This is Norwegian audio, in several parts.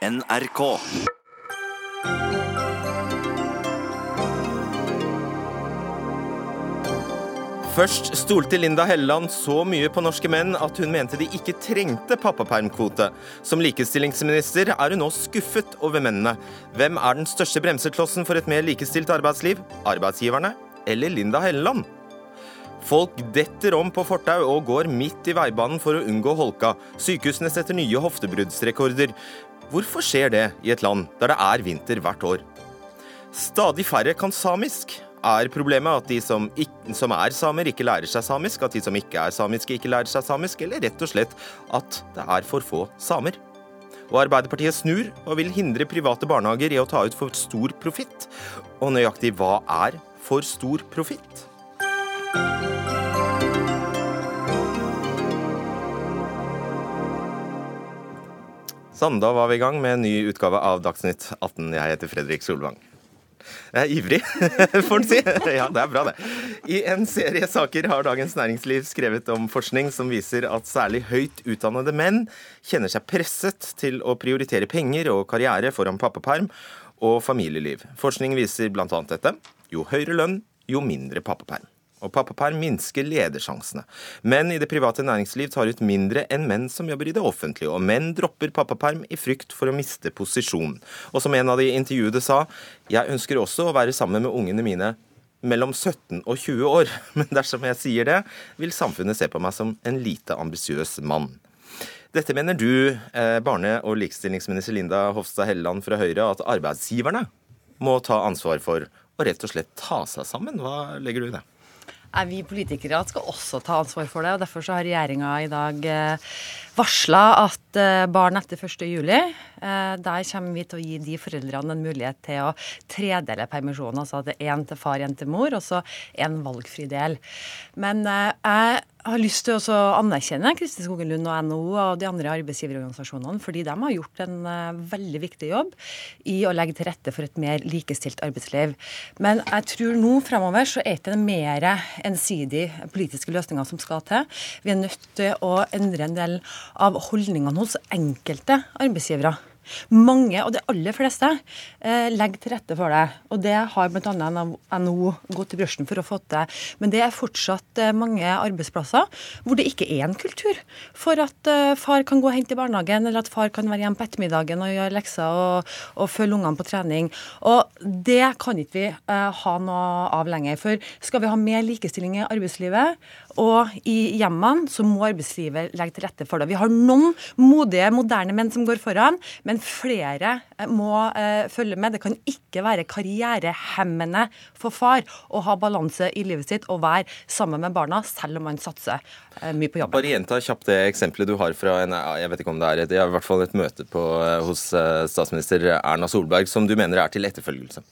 NRK. Først stolte Linda Helleland så mye på norske menn at hun mente de ikke trengte pappapermkvote. Som likestillingsminister er hun nå skuffet over mennene. Hvem er den største bremseklossen for et mer likestilt arbeidsliv? Arbeidsgiverne eller Linda Helleland? Folk detter om på fortau og går midt i veibanen for å unngå holka. Sykehusene setter nye hoftebruddsrekorder. Hvorfor skjer det i et land der det er vinter hvert år? Stadig færre kan samisk. Er problemet at de som, ikke, som, er samer, ikke lærer seg samisk? At de som ikke er samiske, ikke lærer seg samisk? Eller rett og slett at det er for få samer? Og Arbeiderpartiet snur og vil hindre private barnehager i å ta ut for stor profitt. Og nøyaktig hva er for stor profitt? Sånn, da var vi i gang med en ny utgave av Dagsnytt 18. Jeg heter Fredrik Solvang. Jeg er ivrig, får en si. Ja, det er bra, det. I en serie saker har Dagens Næringsliv skrevet om forskning som viser at særlig høyt utdannede menn kjenner seg presset til å prioritere penger og karriere foran pappaperm og familieliv. Forskning viser bl.a. dette. Jo høyere lønn, jo mindre pappaperm og pappaperm minsker ledersjansene. Menn i det private næringsliv tar ut mindre enn menn som jobber i det offentlige, og menn dropper pappaperm i frykt for å miste posisjon. Og som en av de intervjuede sa, jeg ønsker også å være sammen med ungene mine mellom 17 og 20 år, men dersom jeg sier det, vil samfunnet se på meg som en lite ambisiøs mann. Dette mener du, eh, barne- og likestillingsminister Linda Hofstad Helleland fra Høyre, at arbeidsgiverne må ta ansvar for å rett og slett ta seg sammen. Hva legger du i det? Vi politikere skal også ta ansvar for det. og Derfor så har regjeringa i dag eh, varsla at eh, barn etter 1.7, eh, der kommer vi til å gi de foreldrene en mulighet til å tredele permisjonen. Altså at det er én til far, én til mor, og så en valgfri del. Men jeg jeg har lyst til å anerkjenne Kristin Skogen Lund og NHO og de andre arbeidsgiverorganisasjonene, fordi de har gjort en veldig viktig jobb i å legge til rette for et mer likestilt arbeidsliv. Men jeg tror nå fremover så er det mer ensidig politiske løsninger som skal til. Vi er nødt til å endre en del av holdningene hos enkelte arbeidsgivere. Mange, og de aller fleste, eh, legger til rette for det. Og det har bl.a. NHO gått i brøsjen for å få til. Men det er fortsatt eh, mange arbeidsplasser hvor det ikke er en kultur for at eh, far kan gå og hente i barnehagen, eller at far kan være hjemme på ettermiddagen og gjøre lekser og, og følge ungene på trening. Og det kan ikke vi ha noe av lenger. For skal vi ha mer likestilling i arbeidslivet og i hjemmene, så må arbeidslivet legge til rette for det. Vi har noen modige, moderne menn som går foran, men flere eh, må eh, følge med. Det kan ikke være karrierehemmende for far å ha balanse i livet sitt og være sammen med barna, selv om man satser eh, mye på jobben. Bare gjenta kjapt det eksempelet du har fra en, jeg vet ikke om det er et, i hvert fall et møte på, eh, hos statsminister Erna Solberg som du mener er til etterfølgelse.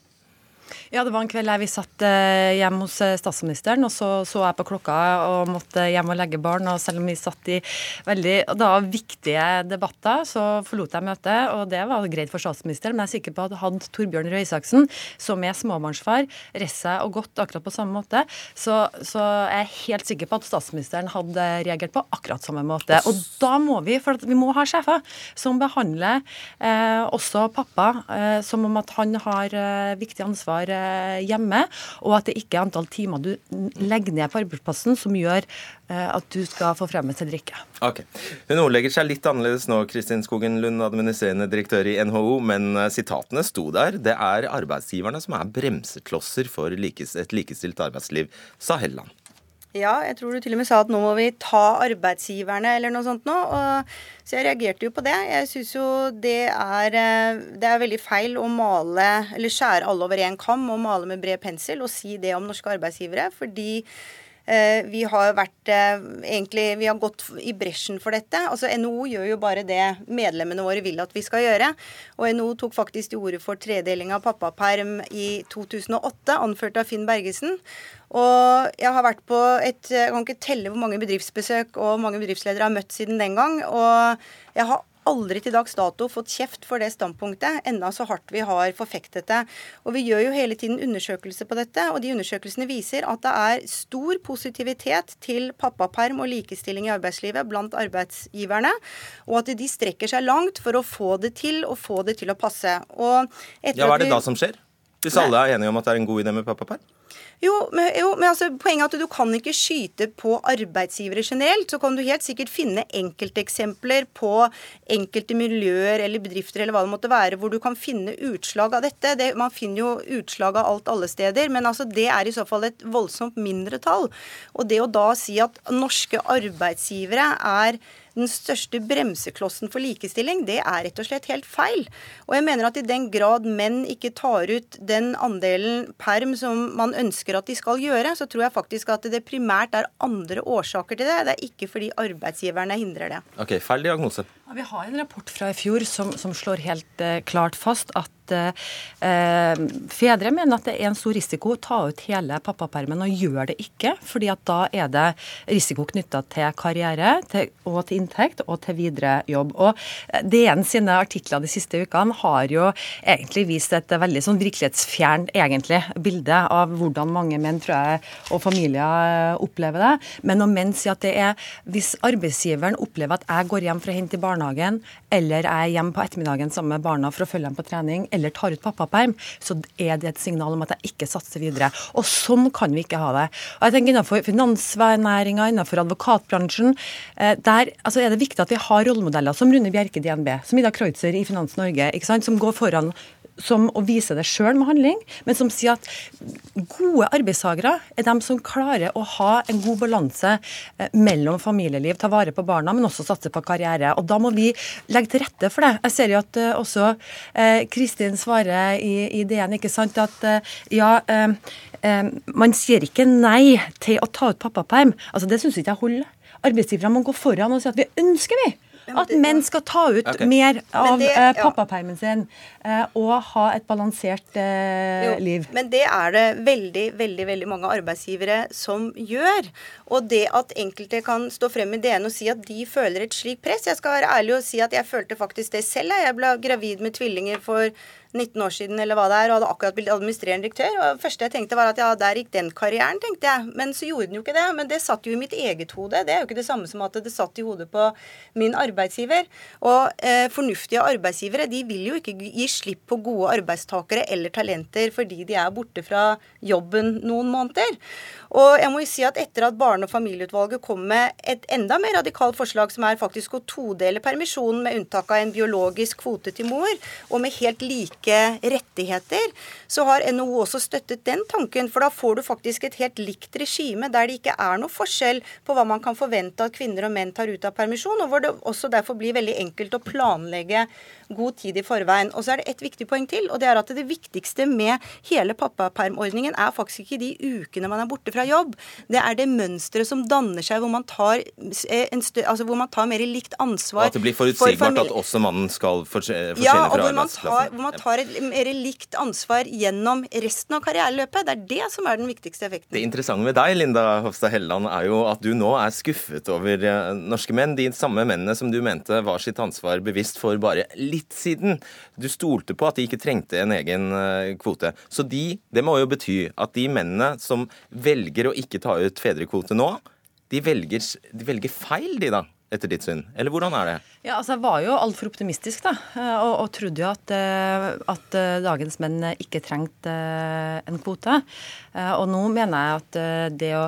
Ja, det var en kveld jeg vi satt eh, hjemme hos eh, statsministeren, og så så jeg på klokka og måtte hjem og legge barn. Og selv om vi satt i veldig da, viktige debatter, så forlot jeg møtet. Og det var greit for statsministeren, men jeg er sikker på at hadde Torbjørn Røe Isaksen, som er småbarnsfar, reist seg og gått akkurat på samme måte, så, så jeg er helt sikker på at statsministeren hadde reagert på akkurat samme måte. Og da må vi, for vi må ha sjefer som behandler eh, også pappa eh, som om at han har eh, viktig ansvar hjemme, og at det ikke er antall timer du legger ned på arbeidsplassen som gjør eh, at du skal få fremmet til drikke. Ok. Hun ordlegger seg litt annerledes nå, Kristin Skogen Lund, administrerende direktør i NHO, men eh, sitatene sto der. Det er arbeidsgiverne som er bremseklosser for et likestilt arbeidsliv, sa Helleland. Ja, jeg tror du til og med sa at nå må vi ta arbeidsgiverne eller noe sånt nå. Så jeg reagerte jo på det. Jeg syns jo det er, eh, det er veldig feil å male, eller skjære alle over én kam og male med bred pensel og si det om norske arbeidsgivere. Fordi Eh, vi har vært eh, egentlig Vi har gått i bresjen for dette. Altså NHO gjør jo bare det medlemmene våre vil at vi skal gjøre. Og NHO tok faktisk til orde for tredeling av pappaperm i 2008, anført av Finn Bergesen. Og jeg har vært på et Jeg kan ikke telle hvor mange bedriftsbesøk og mange bedriftsledere har møtt siden den gang. Og jeg har aldri til dags dato fått kjeft for det standpunktet, enda så hardt vi har forfektet det. Og Vi gjør jo hele tiden undersøkelser på dette, og de undersøkelsene viser at det er stor positivitet til pappaperm og likestilling i arbeidslivet blant arbeidsgiverne, og at de strekker seg langt for å få det til og få det til å passe. Ja, Hva er det da som skjer? Hvis alle er enige om at det er en god idé med pappaperm? Jo, men, jo, men altså, poenget er at du kan ikke skyte på arbeidsgivere generelt. Så kan du helt sikkert finne enkelteksempler på enkelte miljøer eller bedrifter eller hva det måtte være, hvor du kan finne utslag av dette. Det, man finner jo utslag av alt alle steder, men altså, det er i så fall et voldsomt mindretall. Og det å da si at norske arbeidsgivere er den største bremseklossen for likestilling, det er rett og slett helt feil. Og jeg mener at i den grad menn ikke tar ut den andelen perm som man ønsker at de skal gjøre, så tror jeg faktisk at det primært er andre årsaker til det. Det er ikke fordi arbeidsgiverne hindrer det. Ok, Feil diagnose. Ja, vi har en rapport fra i fjor som, som slår helt eh, klart fast at uh, fedre mener at det er en stor risiko å ta ut hele pappapermen, og gjør det ikke. fordi at da er det risiko knytta til karriere til, og til inntekt og til videre jobb. Og eh, DN sine artikler de siste ukene har jo egentlig vist et veldig sånn virkelighetsfjernt egentlig bilde av hvordan mange menn tror jeg, og familier opplever det. Men når menn sier at det er hvis arbeidsgiveren opplever at jeg går hjem for å hente i barnehagen, eller er hjemme på ettermiddagen sammen med barna for å følge dem på trening, eller tar ut pappaperm, så er det et signal om at jeg ikke satser videre. Og sånn kan vi ikke ha det. Og jeg tenker Innenfor finansnæringa, innenfor advokatbransjen, eh, der altså er det viktig at vi har rollemodeller som Rune Bjerke DNB, som Ida Kreutzer i Finans Norge, ikke sant, som går foran som å vise det sjøl med handling, men som sier at gode arbeidstakere er dem som klarer å ha en god balanse eh, mellom familieliv, ta vare på barna, men også satse på karriere. Og Da må vi legge til rette for det. Jeg ser jo at uh, også uh, Kristin svarer i, i DN ikke sant, at ja, man sier ikke nei til å ta ut pappaperm. Altså, det syns ikke jeg holder. Arbeidsgiverne må gå foran og si at vi ønsker vi at menn skal ta ut okay. mer av det, ja. pappapermen sin uh, og ha et balansert uh, liv. Men det er det veldig, veldig veldig mange arbeidsgivere som gjør. Og det at enkelte kan stå frem i DN og si at de føler et slikt press Jeg skal være ærlig og si at jeg følte faktisk det selv. Jeg ble gravid med tvillinger for 19 år siden eller hva det er, og hadde akkurat blitt administrerende direktør. og Det første jeg tenkte, var at ja, der gikk den karrieren, tenkte jeg. Men så gjorde den jo ikke det. Men det satt jo i mitt eget hode. Det er jo ikke det samme som at det satt i hodet på min arbeidsgiver. Og eh, fornuftige arbeidsgivere de vil jo ikke gi slipp på gode arbeidstakere eller talenter fordi de er borte fra jobben noen måneder. Og jeg må jo si at etter at Barne- og familieutvalget kom med et enda mer radikalt forslag, som er faktisk å todele permisjonen med unntak av en biologisk kvote til mor, og med helt like rettigheter, så har NHO også støttet den tanken. For da får du faktisk et helt likt regime der det ikke er noe forskjell på hva man kan forvente at kvinner og menn tar ut av permisjon, og hvor det også derfor blir veldig enkelt å planlegge god tid i forveien. Og så er det et viktig poeng til, og det er at det viktigste med hele pappapermordningen er faktisk ikke de ukene man er borte fra jobb. Det er det mønsteret som danner seg hvor man tar, stø, altså hvor man tar mer likt ansvar. Og at det blir forutsigbart for at også mannen skal forsvinne ja, fra arbeidsplassen. Hvor man tar et mer likt ansvar gjennom resten av karriereløpet. Det er det som er den viktigste effekten. Det interessante med deg, Linda Hofstad Helleland, er jo at du nå er skuffet over eh, norske menn. De samme mennene som du mente var sitt ansvar bevisst for bare litt siden. Du stolte på at de ikke trengte en egen eh, kvote. Så de, det må jo bety at de mennene som velger å ikke ta ut fedrekvote nå, de velger, de velger feil, de da? Etter ditt syn? Eller hvordan er det? Ja, altså Jeg var jo altfor optimistisk da, og, og trodde jo at, eh, at, eh, dagens menn ikke trengte eh, en kvote. Og nå mener jeg at det å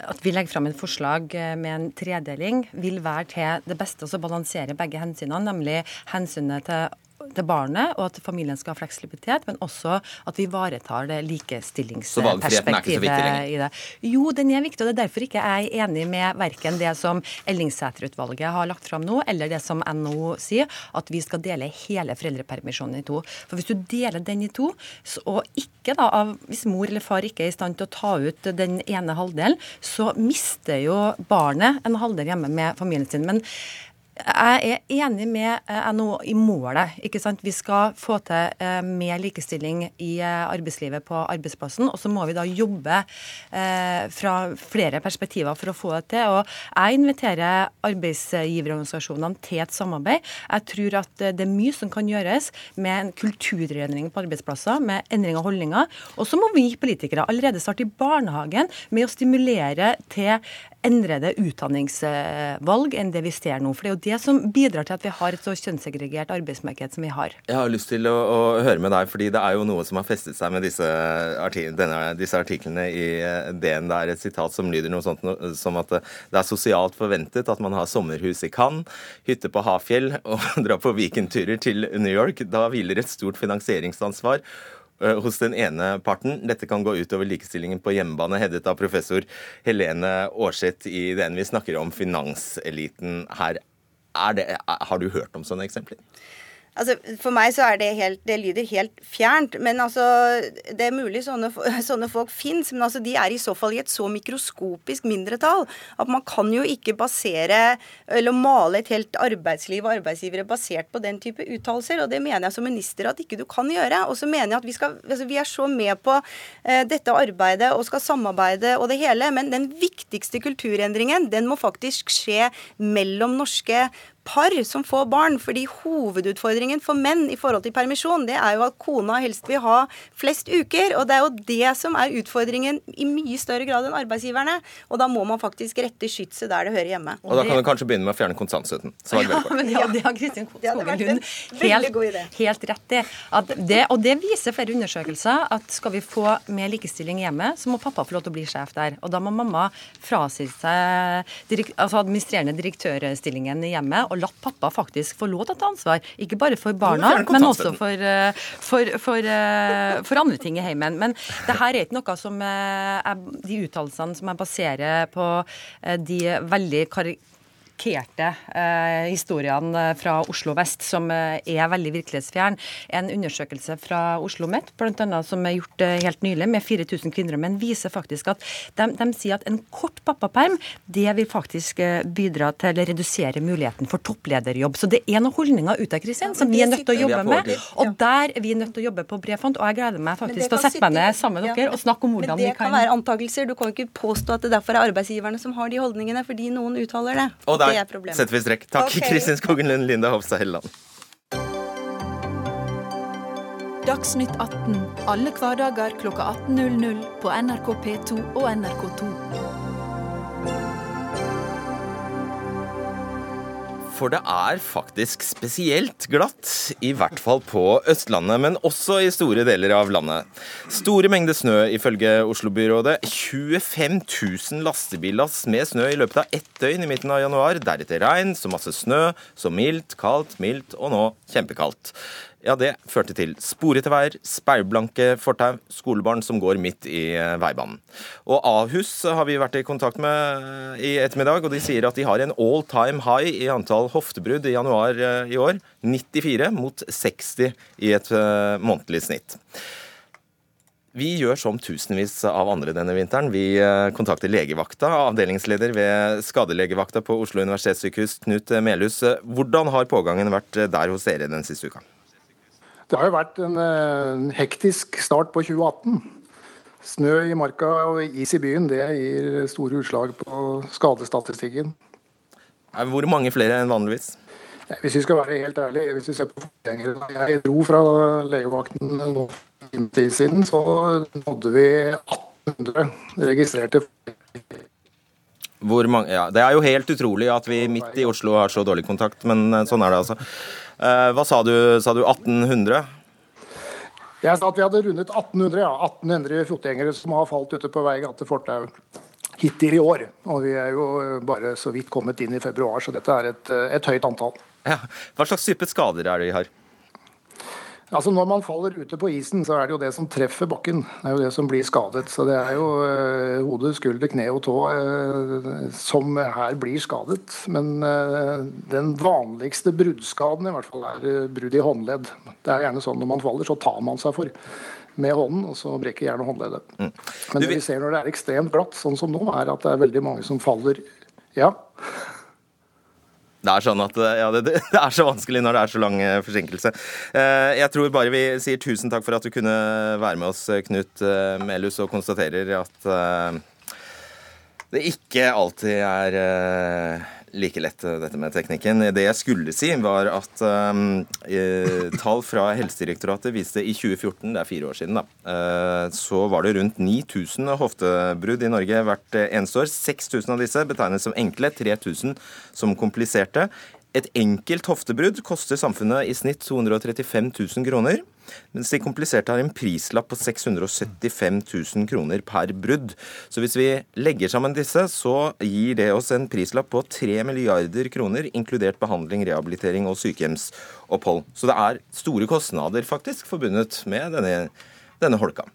at vi legger fram et forslag med en tredeling vil være til det beste å balansere begge hensynene, nemlig hensynet til til barnet, og at familien skal ha fleksibilitet, men også at vi ivaretar det likestillingsperspektivet i det. Jo, den er viktig, og det er derfor ikke jeg er enig med verken det som Ellingsæter-utvalget har lagt fram nå, eller det som NHO sier, at vi skal dele hele foreldrepermisjonen i to. For hvis du deler den i to, og ikke da, hvis mor eller far ikke er i stand til å ta ut den ene halvdelen, så mister jo barnet en halvdel hjemme med familien sin. Men jeg er enig med eh, NHO i målet. ikke sant? Vi skal få til eh, mer likestilling i eh, arbeidslivet på arbeidsplassen. Og så må vi da jobbe fra flere perspektiver for å få det til. Og jeg inviterer arbeidsgiverorganisasjonene til et samarbeid. Jeg tror at det er mye som kan gjøres med en kulturendring på arbeidsplasser, med endring av holdninger. Og så må vi politikere allerede starte i barnehagen med å stimulere til endrede utdanningsvalg enn det vi ser nå. For det er jo det som bidrar til at vi har et så kjønnssegregert arbeidsmarked som vi har. Jeg har lyst til å, å, høre med deg, fordi det er jo noe som har festet seg med disse, artik denne, disse artiklene i eh, DN. Det er et sitat som lyder noe sånt som at det er sosialt forventet at man har sommerhus i Cannes, hytte på Hafjell og drar på weekendturer til New York. Da hviler et stort finansieringsansvar Eh, hos den ene parten. Dette kan gå utover likestillingen på hjemmebane, hevdet av professor Helene Aarseth i DN. vi snakker om finanseliten her. Det, har du hørt om sånne eksempler? Altså, for meg så er det helt Det lyder helt fjernt. Men altså Det er mulig sånne, sånne folk fins, men altså de er i så fall i et så mikroskopisk mindretall at man kan jo ikke basere eller male et helt arbeidsliv og arbeidsgivere basert på den type uttalelser. Og det mener jeg som minister at ikke du kan gjøre. Og så mener jeg at vi, skal, altså vi er så med på eh, dette arbeidet og skal samarbeide og det hele, men den viktigste kulturendringen den må faktisk skje mellom norske par som får barn. fordi hovedutfordringen for menn i forhold til permisjon, det er jo at kona helst vil ha flest uker. Og det er jo det som er utfordringen i mye større grad enn arbeidsgiverne. Og da må man faktisk rette skytset der det hører hjemme. Og, da kan du kanskje begynne med å fjerne kontantstøtten. Ja, men ja, det har Kristin Skogen helt, helt, rett i. Det, og det viser flere undersøkelser at skal vi få mer likestilling hjemme, så må pappa få lov til å bli sjef der. Og da må mamma frasi seg altså administrerende direktørstillingen i hjemmet og latt pappa faktisk få lov til å ta ansvar. Ikke bare for barna, men også for, eh, for, for, eh, for, andre ting i heimen. Men det her er ikke noe som er eh, de uttalelsene som jeg baserer på de veldig markerte eh, historiene fra Oslo vest, som eh, er veldig virkelighetsfjern. En undersøkelse fra Oslo Met, blant annet, som er gjort eh, helt nylig, med 4000 kvinner og menn, viser faktisk at de, de, sier at en kort pappaperm det vil faktisk eh, bidra til å redusere muligheten for topplederjobb. Så det er noen holdninger ute av Kristin som vi er nødt til å jobbe med. Og der er vi nødt til å jobbe på bred front. Og jeg gleder meg faktisk til å sette meg ned sammen med dere og snakke om hvordan vi kan Men det kan være antakelser. Du kan jo ikke påstå at det derfor er arbeidsgiverne som har de holdningene, fordi noen uttaler det. Og der det er problemet. setter vi strekk. Takk, okay. Kristin Skogen Lund, Linda Hofstad Helleland. Dagsnytt 18 alle hverdager klokka 18.00 på NRK P2 og NRK2. For det er faktisk spesielt glatt, i hvert fall på Østlandet, men også i store deler av landet. Store mengder snø ifølge Oslo-byrådet. 25 000 lastebillass med snø i løpet av ett døgn i midten av januar. Deretter regn, så masse snø, så mildt, kaldt, mildt og nå kjempekaldt. Ja, det førte til sporete veier, speilblanke fortau, skolebarn som går midt i eh, veibanen. Og Ahus har vi vært i kontakt med eh, i ettermiddag, og de sier at de har en all time high i antall hoftebrudd i januar eh, i år. 94 mot 60 i et månedlig snitt. Vi gjør som tusenvis av andre denne vinteren. Vi kontakter legevakta, avdelingsleder ved skadelegevakta på Oslo universitetssykehus, Knut Melhus. Hvordan har pågangen vært der hos dere den siste uka? Det har jo vært en, en eh, hektisk start på 2018. Snø i marka og is i byen det gir store utslag på skadestatistikken. Hvor mange flere enn vanligvis? Hvis vi skal være helt ærlige, hvis vi ser på forgjengere Jeg dro fra legevakten nå en tid siden, så nådde vi 1800 registrerte mange, ja, Det er jo helt utrolig at vi midt i Oslo har så dårlig kontakt, men eh, sånn er det altså. Eh, hva sa du? Sa du 1800? Jeg sa at vi hadde rundet 1800 ja, 1800 fotgjengere som har falt ute på vei gate fortau hittil i år. Og vi er jo bare så vidt kommet inn i februar, så dette er et, et høyt antall. Ja. Hva slags type skader er det de har? Altså Når man faller ute på isen, så er det jo det som treffer bakken. Det er jo det som blir skadet. Så det er jo eh, hode, skulder, kne og tå eh, som her blir skadet. Men eh, den vanligste bruddskaden i hvert fall er brudd i håndledd. Det er gjerne sånn når man faller, så tar man seg for med hånden, og så brekker gjerne håndleddet. Mm. Men det vi ser når det er ekstremt glatt, sånn som nå, er at det er veldig mange som faller Ja. Det er sånn at ja, det, det, er så vanskelig når det er så lang forsinkelse. Jeg tror bare vi sier tusen takk for at du kunne være med oss, Knut Melhus, og konstaterer at det ikke alltid er like lett, eh, dette med teknikken. Det jeg skulle si, var at um, tall fra Helsedirektoratet viste i 2014, det er fire år siden, da, uh, så var det rundt 9000 hoftebrudd i Norge hvert eneste år. 6000 av disse betegnes som enkle, 3000 som kompliserte. Et enkelt hoftebrudd koster samfunnet i snitt 235 000 kroner, mens de kompliserte har en prislapp på 675 000 kroner per brudd. Så hvis vi legger sammen disse, så gir det oss en prislapp på 3 milliarder kroner, inkludert behandling, rehabilitering og sykehjemsopphold. Så det er store kostnader faktisk forbundet med denne, denne holka.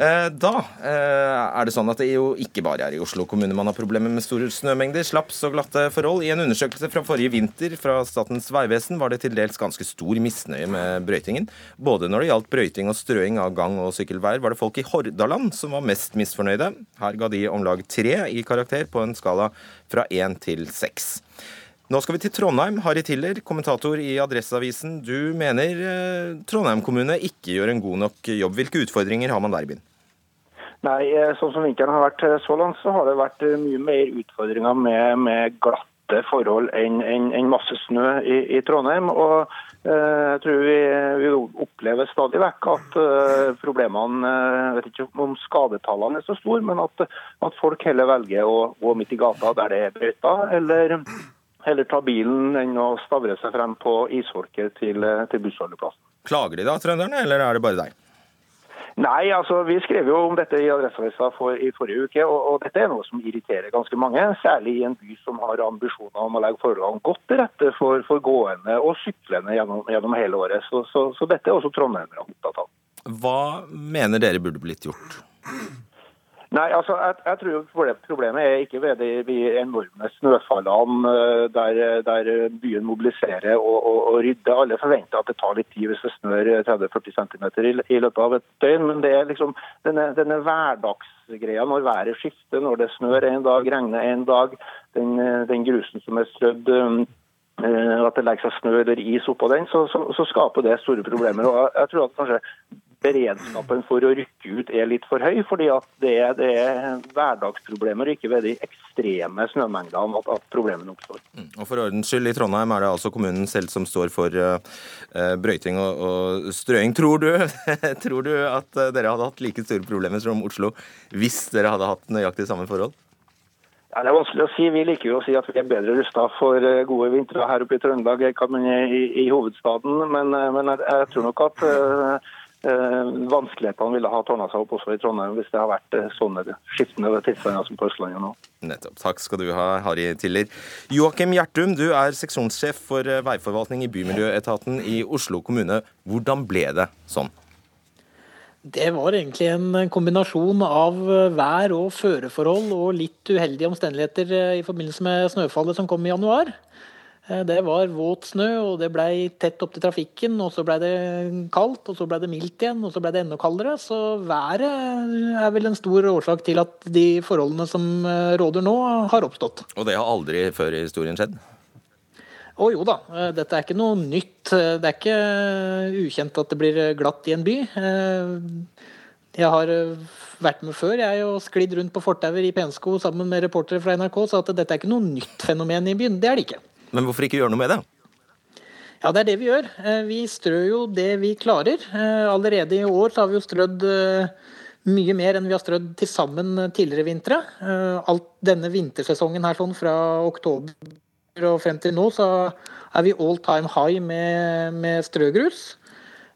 Eh, da eh, er det sånn at det jo ikke bare er i Oslo kommune man har problemer med store snømengder, slaps og glatte forhold. I en undersøkelse fra forrige vinter fra Statens vegvesen var det til dels ganske stor misnøye med brøytingen. Både når det gjaldt brøyting og strøing av gang- og sykkelveier, var det folk i Hordaland som var mest misfornøyde. Her ga de om lag tre i karakter på en skala fra én til seks. Nå skal vi til Trondheim. Harry Tiller, kommentator i Adresseavisen. Du mener eh, Trondheim kommune ikke gjør en god nok jobb. Hvilke utfordringer har man der i byen? Nei, eh, sånn som vinteren har vært eh, så langt, så har det vært mye mer utfordringer med, med glatte forhold enn en, en masse snø i, i Trondheim. Og eh, jeg tror vi, vi, opplever stadig vekk at eh, problemene Jeg vet ikke om skadetallene er så store, men at, at folk heller velger å gå midt i gata der det er brøyter, eller heller ta bilen enn å stavre seg frem på isfolket til, til bussholdeplassen. Klager de da, trønderne, eller er det bare deg? Nei, altså vi skrev jo om dette i Adresseavisa for, i forrige uke, og, og, dette er noe som irriterer ganske mange. Særlig i en by som har ambisjoner om å legge forholdene godt til rette for, for gående og syklende gjennom, gjennom hele året. Så, så, så, dette er også trondheimerne opptatt av. Hva mener dere burde blitt gjort? Nei, altså, jeg, jeg, tror Problemet er ikke ved de, enorme snøfallene eh, der, der, byen mobiliserer og, og, og, rydder. Alle forventer at det tar litt tid hvis det snør 30-40 cm i, i, løpet av et døgn. Men det er liksom denne, denne hverdagsgreia når været skifter, når det snør en dag, regner en dag, den, den grusen som er strødd eh, at det legger seg snø eller is oppå den, så, så, så, skaper det store problemer. Og jeg tror at kanskje beredskapen for å rykke ut er litt for høy, fordi at det er, det er hverdagsproblemer, ikke ved de ekstreme snømengdene at, at problemene oppstår. Mm. Og For ordens skyld, i Trondheim er det altså kommunen selv som står for uh, brøyting og, og, strøing. Tror du, tror du at eh, dere hadde hatt like store problemer som Oslo hvis dere hadde hatt nøyaktig samme forhold? Ja, det er vanskelig å si. Vi liker jo å si at vi er bedre rusta for gode vintre her oppe i Trøndelag enn i, i, hovedstaden, men, men jeg, jeg, tror nok at uh, vanskelighetene ville ha tårna seg opp også i Trondheim hvis det har vært eh, sånne skiftende tilstander som på Østlandet nå. Nettopp. Takk skal du ha, Harry Tiller. Joakim Gjertum, du er seksjonssjef for eh, veiforvaltning i Bymiljøetaten i Oslo kommune. Hvordan ble det sånn? Det var egentlig en kombinasjon av vær og føreforhold og litt uheldige omstendigheter i forbindelse med snøfallet som kom i januar. Eh, det var våt snø, og det blei tett opp til trafikken. Og så blei det kaldt, og så blei det mildt igjen, og så blei det enda kaldere. Så været er vel en stor årsak til at de forholdene som eh, råder nå, har oppstått. Og det har aldri før i historien skjedd? Å jo da, eh, dette er ikke noe nytt. Det er ikke ukjent at det blir glatt i en by. Jeg har vært med før jeg og sklidd rundt på fortauer i pensko sammen med reportere fra NRK, så at dette er ikke noe nytt fenomen i byen. Det er det ikke. Men hvorfor ikke gjøre noe med det? Ja, det er det vi gjør. Eh, vi strør jo det vi klarer. Eh, allerede i år har vi jo strødd eh, mye mer enn vi har strødd til sammen tidligere vintre. Alt denne vintersesongen her sånn fra oktober og frem til nå, så er vi all time high med, med strøgrus.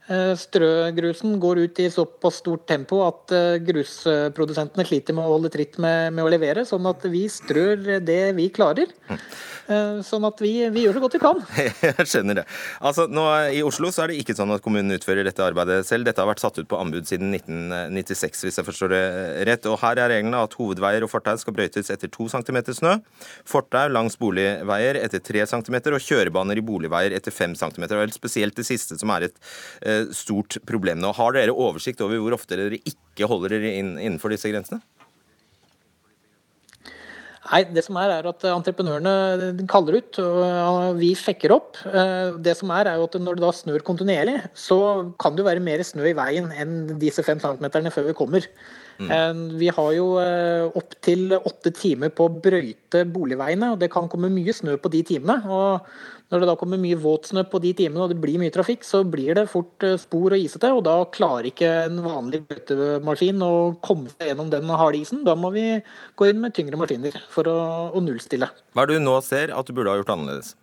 Strøgrusen går ut i såpass stort tempo at grusprodusentene sliter med å holde tritt med, med å levere. Sånn at vi strør det vi klarer. Mm. Eh, sånn at vi, vi, gjør så godt vi kan. Jeg skjønner det. Altså, nå I Oslo så er det ikke sånn at kommunen utfører dette arbeidet selv. Dette har vært satt ut på anbud siden 1996, hvis jeg forstår det rett. Og Her er reglene at hovedveier og fortau skal brøytes etter 2 cm snø, fortau langs boligveier etter 3 cm og kjørebaner i boligveier etter 5 cm. Og spesielt det siste som er et stort problem nå. Har dere oversikt over hvor ofte dere ikke holder dere inn, innenfor disse grensene? Nei, det som er, er at entreprenørene kaller ut, og vi sjekker opp. Eh, det som er, er jo at når det da snør kontinuerlig, så kan det jo være mer snø i veien enn disse fem centimeterne før vi kommer. Mm. Vi har jo eh, opptil åtte timer på å brøyte boligveiene, og det kan komme mye snø på de timene. og Når det da kommer mye våtsnø på de timene og det blir mye trafikk, så blir det fort eh, spor og isete, og da klarer ikke en vanlig brøytemaskin å komme seg gjennom den harde isen. Da må vi gå inn med tyngre maskiner for å, å nullstille. Hva er det du nå ser at du burde ha gjort annerledes?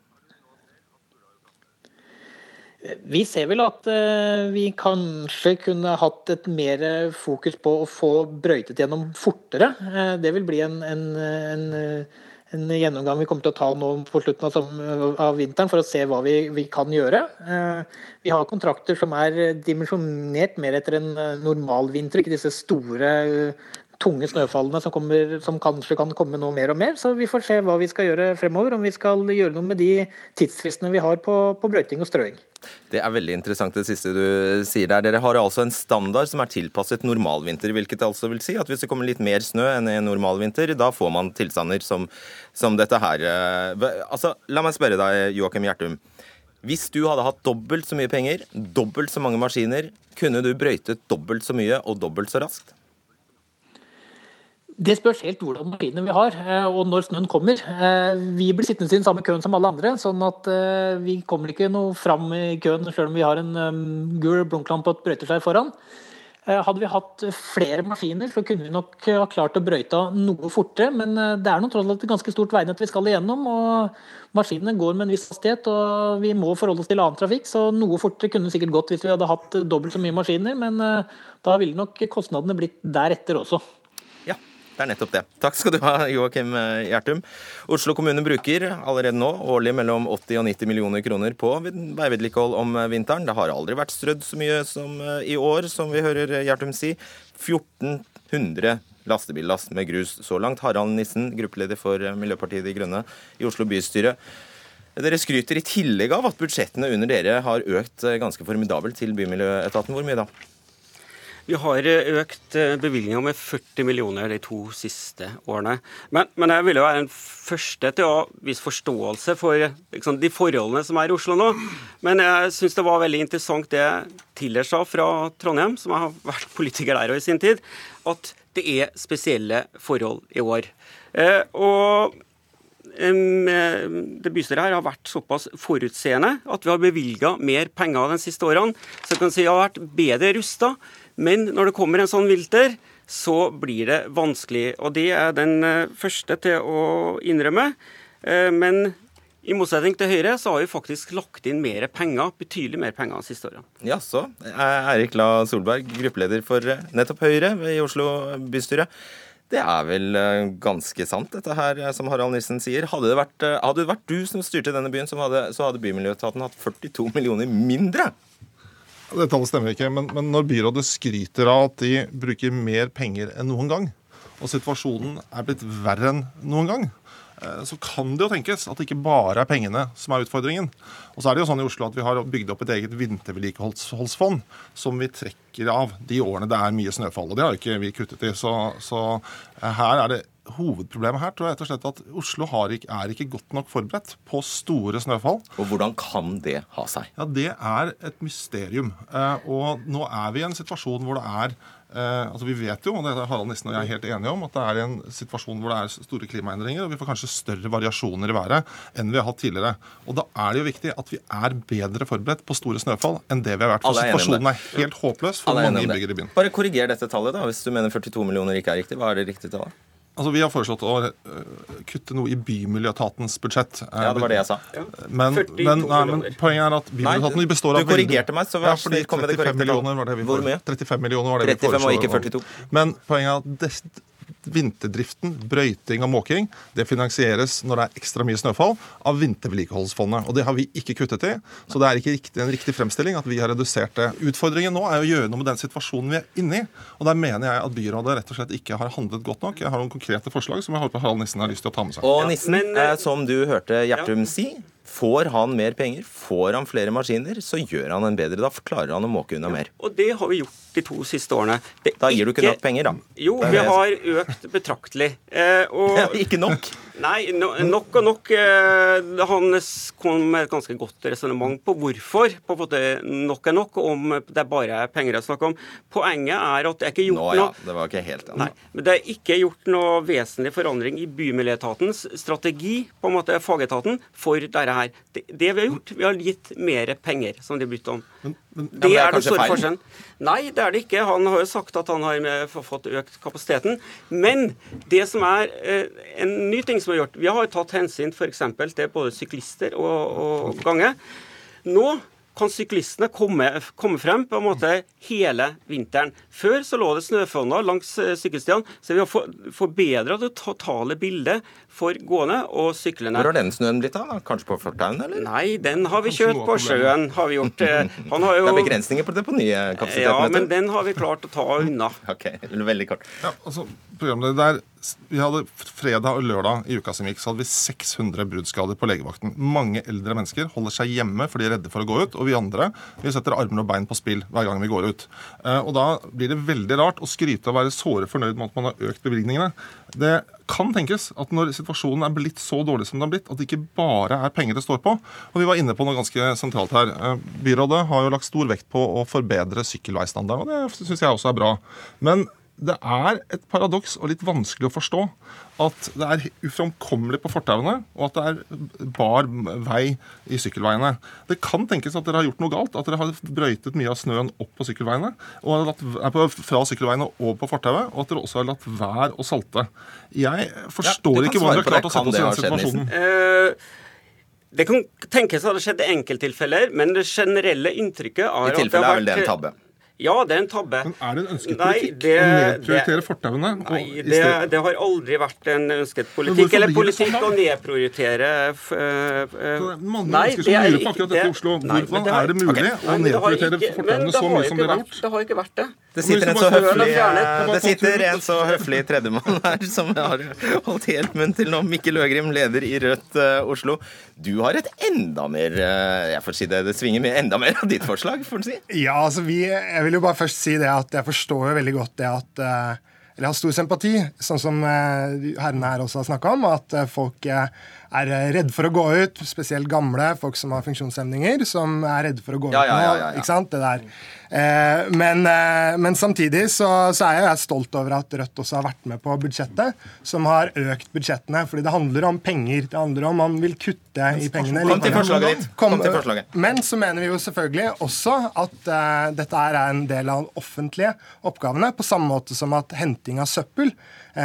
Vi ser vel at eh, vi kanskje kunne hatt et mer fokus på å få brøytet gjennom fortere. Eh, det vil bli en, en, en, en gjennomgang vi kommer til å ta nå på slutten av, av vinteren for å se hva vi, vi, kan gjøre. Eh, vi har kontrakter som er dimensjonert mer etter en normalvinter, ikke disse store tunge snøfallene som, kommer, som, kanskje kan komme nå mer og mer. Så vi får se hva vi skal gjøre fremover, om vi skal gjøre noe med de tidsfristene vi har på, på brøyting og strøing. Det er veldig interessant det siste du sier der. Dere har altså en standard som er tilpasset normalvinter. Hvilket altså vil si at hvis det kommer litt mer snø enn en normalvinter, da får man tilstander som, som dette her. Altså, la meg spørre deg, Joakim Gjertum. Hvis du hadde hatt dobbelt så mye penger, dobbelt så mange maskiner, kunne du brøytet dobbelt så mye og dobbelt så raskt? Det spørs helt hvordan maskinene vi har, eh, og når snøen kommer. Eh, vi blir sittende i den samme køen som alle andre, sånn at eh, vi kommer ikke noe fram i køen selv om vi har en gul blunklampe og et brøyteskjær foran. Hadde vi hatt flere maskiner, så kunne vi nok ha klart å brøyte noe fortere. Men det er noe tross alt et ganske stort veinett vi skal igjennom, og maskinene går med en viss hastighet. Og vi må forholde oss til annen trafikk, så noe fortere kunne sikkert gått hvis vi hadde hatt dobbelt så mye maskiner. Men da ville nok kostnadene blitt deretter også. Det er nettopp det. Takk skal du ha, Joakim eh, Gjertum. Oslo kommune bruker allerede nå årlig mellom 80 og 90 millioner kroner på veivedlikehold om eh, vinteren. Det har aldri vært strødd så mye som eh, i år, som vi hører Gjertum si. 1400 lastebillast med grus så langt. Harald Nissen, gruppeleder for Miljøpartiet De Grønne i Oslo bystyre. Dere skryter i tillegg av at budsjettene under dere har økt ganske formidabelt til Bymiljøetaten. Hvor mye da? Vi har eh, økt eh, bevilgninga med 40 millioner de to siste årene. Men, men jeg vil jo være den første til å vise forståelse for liksom, de forholdene som er i Oslo nå. Men jeg syns det var veldig interessant det Tiller sa fra Trondheim, som har vært politiker der i sin tid, at det er spesielle forhold i år. Eh, og det bystyret her har vært såpass forutseende at vi har bevilga mer penger de siste årene. Så jeg kan si at vi har vært bedre rusta men når det kommer en sånn vilter, så blir det vanskelig. Og det er den eh, første til å innrømme. Eh, men i motsetning til Høyre så har vi faktisk lagt inn mer penger, betydelig mer penger de siste årene. Jaså. Eirik La Solberg, gruppeleder for eh, nettopp Høyre i Oslo bystyre. Det er vel ganske sant, dette her, som Harald Nissen sier. Hadde det vært, hadde det vært du som styrte denne byen, hadde, så hadde Bymiljøetaten hatt 42 millioner mindre det tallet stemmer ikke, men, men, når byrådet skryter av at de bruker mer penger enn noen gang, og situasjonen er blitt verre enn noen gang, eh, så kan det jo tenkes at det ikke bare er pengene som er utfordringen. Og så er det jo sånn i Oslo at vi har bygd opp et eget vintervedlikeholdsfond som vi trekker av de årene det er mye snøfall. Og det har jo ikke vi kuttet i. Så, så her er det hovedproblemet her tror jeg rett og slett at Oslo ikke, er ikke godt nok forberedt på store snøfall. Og hvordan kan det ha seg? Ja, Det er et mysterium. Eh, og nå er vi i en situasjon hvor det er eh, altså Vi vet jo, og det er Harald Nissen og jeg er helt enige om, at det er en situasjon hvor det er store klimaendringer, og vi får kanskje større variasjoner i været enn vi har hatt tidligere. Og da er det jo viktig at vi er bedre forberedt på store snøfall enn det vi har vært. For situasjonen er helt håpløs for mange innbyggere i byen. Bare korriger dette tallet, da, hvis du mener 42 millioner ikke er riktig. Hva er det riktige tallet? Altså, Vi har foreslått å uh, kutte noe i Bymiljøetatens budsjett. Ja, det var det jeg sa. Men, men, nei, men poenget er at Bymiljøetaten består av Du korrigerte meg, så vær så snill, kom med det korrekte tallet. Hvor mye? 35 millioner var det 35 vi foreslo. Og ikke 42. Men poenget er at vinterdriften, brøyting og måking, det finansieres når det er ekstra mye snøfall, av vintervedlikeholdsfondet. Og det har vi ikke kuttet i. Så det er ikke riktig, en riktig fremstilling at vi har redusert det. Utfordringen nå er å gjøre noe med den situasjonen vi er inne i. Og der mener jeg at byrådet rett og slett ikke har handlet godt nok. Jeg har noen konkrete forslag som jeg håper Harald Nissen har lyst til å ta med seg. Og Nissen, eh, som du hørte Gjertum si, Får han mer penger, får han flere maskiner, så gjør han en bedre. Da klarer han å måke unna mer. Og det har vi gjort de to siste årene. Det Da gir du ikke nok penger, da. Jo, vi har økt betraktelig. Eh, og, Ikke nok. Nei, no, nok og nok. Eh, han kom med et ganske godt resonnement på hvorfor på en måte nok er nok, om det er bare penger å snakke om. Poenget er at det er ikke gjort Nå ja, noe det var ikke helt Nei, men det er ikke gjort noe vesentlig forandring i Bymiljøetatens strategi, på en måte fagetaten, for dette her. Det, det vi har gjort, vi har gitt mer penger, som de har blitt om. Det men det er er den store feil? forskjellen. Nei, det er det ikke. Han har jo sagt at han har fått økt kapasiteten. Men det som er eh, en ny ting som er gjort Vi har tatt hensyn f.eks. til både syklister og, og gange. Nå kan syklistene komme, komme frem på en måte hele vinteren. Før så lå det snøfonner langs eh, sykkelstiene, så vi har for- forbedra det totale bildet for gående og syklende. Hvor har den snøen blitt av? da? Kanskje på fortauene, eller? Nei, den har vi kjørt på sjøen. har vi gjort. Eh, Han har jo... Det er begrensninger på deponikapasiteten. Ja, men den har vi klart å ta unna. Ok, Veldig kort. Ja, altså, programleder der, vi hadde Fredag og lørdag i uka som gikk, så hadde vi 600 bruddskader på legevakten. Mange eldre mennesker holder seg hjemme for de er redde for å gå ut. Og vi andre vi setter armer og bein på spill hver gang vi går ut. Eh, og Da blir det veldig rart å skryte og være såre fornøyd med at man har økt bevilgningene. Det kan tenkes at når situasjonen er blitt så dårlig som den har blitt, at det ikke bare er penger det står på. Og vi var inne på noe ganske sentralt her. Eh, Byrådet har jo lagt stor vekt på å forbedre sykkelveistandarden, og det syns jeg også er bra. Men det er et paradoks og litt vanskelig å forstå at det er uframkommelig på fortauene, og at det er bar vei i sykkelveiene. Det kan tenkes at dere har gjort noe galt, at dere har brøytet mye av snøen opp på sykkelveiene, og har latt, fra sykkelveiene og på fortauet, og at dere også har latt være å salte. Jeg forstår Ja, ikke hvordan dere har klart å sette oss i den situasjonen. Eh, det kan tenkes at det har i enkelttilfeller, men det generelle inntrykket er I at det tilfelle tilfellet er vel det en tabbe. Ja, det er en tabbe. Men er det en ønsket Nei, politikk det- å nedprioritere det- fortauene? Nei, det, det har aldri vært en ønsket politikk. Eller politikk sånn, å nedprioritere f- uh, er mange Nei, mennesker som det er lurer på akkurat dette i Oslo. Hvordan er det mulig å nei, men det har nedprioritere fortauene så mye som dere har gjort? Det har ikke vært det. Det sitter en så høflig, det sitter en så høflig tredjemann her som har holdt helt munn til nå. Mikkel Øgrim, leder i Rødt eh, Oslo. Du har et enda mer eh, Jeg får si det, det svinger med enda mer av ditt forslag, får en si. Ja, altså vi, Jeg vil jo bare først si det at jeg forstår jo veldig godt det at eh, Eller jeg har stor sympati, sånn som eh, herrene her også har snakka om, at eh, folk er redde redd for å gå ut, spesielt gamle, folk som har funksjonshemninger, som er redde for å gå Ja, ut nå. ja, ja, ja. Ikke sant? Det der. Eh, men, eh, men samtidig så, så er jeg stolt over at Rødt også har vært med på budsjettet, som har økt budsjettene. fordi det handler om penger. Det handler om man vil kutte i pengene. Kom til forslaget ditt. Kom til forslaget. Men så mener vi jo selvfølgelig også at uh, dette er en del av offentlige oppgavene, på samme måte som at henting av søppel,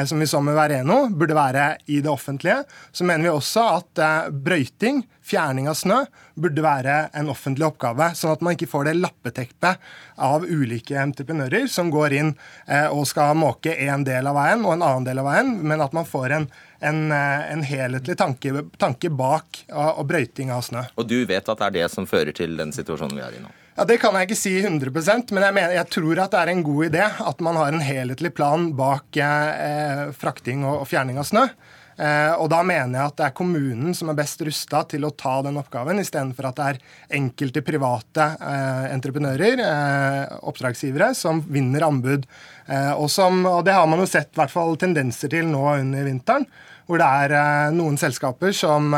som vi så med Vereno, burde være i det offentlige. Så mener vi også at brøyting, fjerning av snø, burde være en offentlig oppgave, sånn at man ikke får det lappeteppet av ulike entreprenører som går inn eh, og skal måke en del av veien og en annen del av veien, men at man får en, en, eh, en helhetlig tanke, tanke bak og, og brøyting av snø. Og du vet at det er det som fører til den situasjonen vi er i nå. Ja, Det kan jeg ikke si 100% men jeg, mener, jeg tror at det er en god idé at man har en helhetlig plan bak eh, frakting og, og fjerning av snø. Eh, og da mener jeg at det er kommunen som er best rusta til å ta den oppgaven, istedenfor at det er enkelte private eh, entreprenører, eh, oppdragsgivere, som vinner anbud. Og, som, og det har man jo sett hvert fall tendenser til nå under vinteren. Hvor det er noen selskaper som,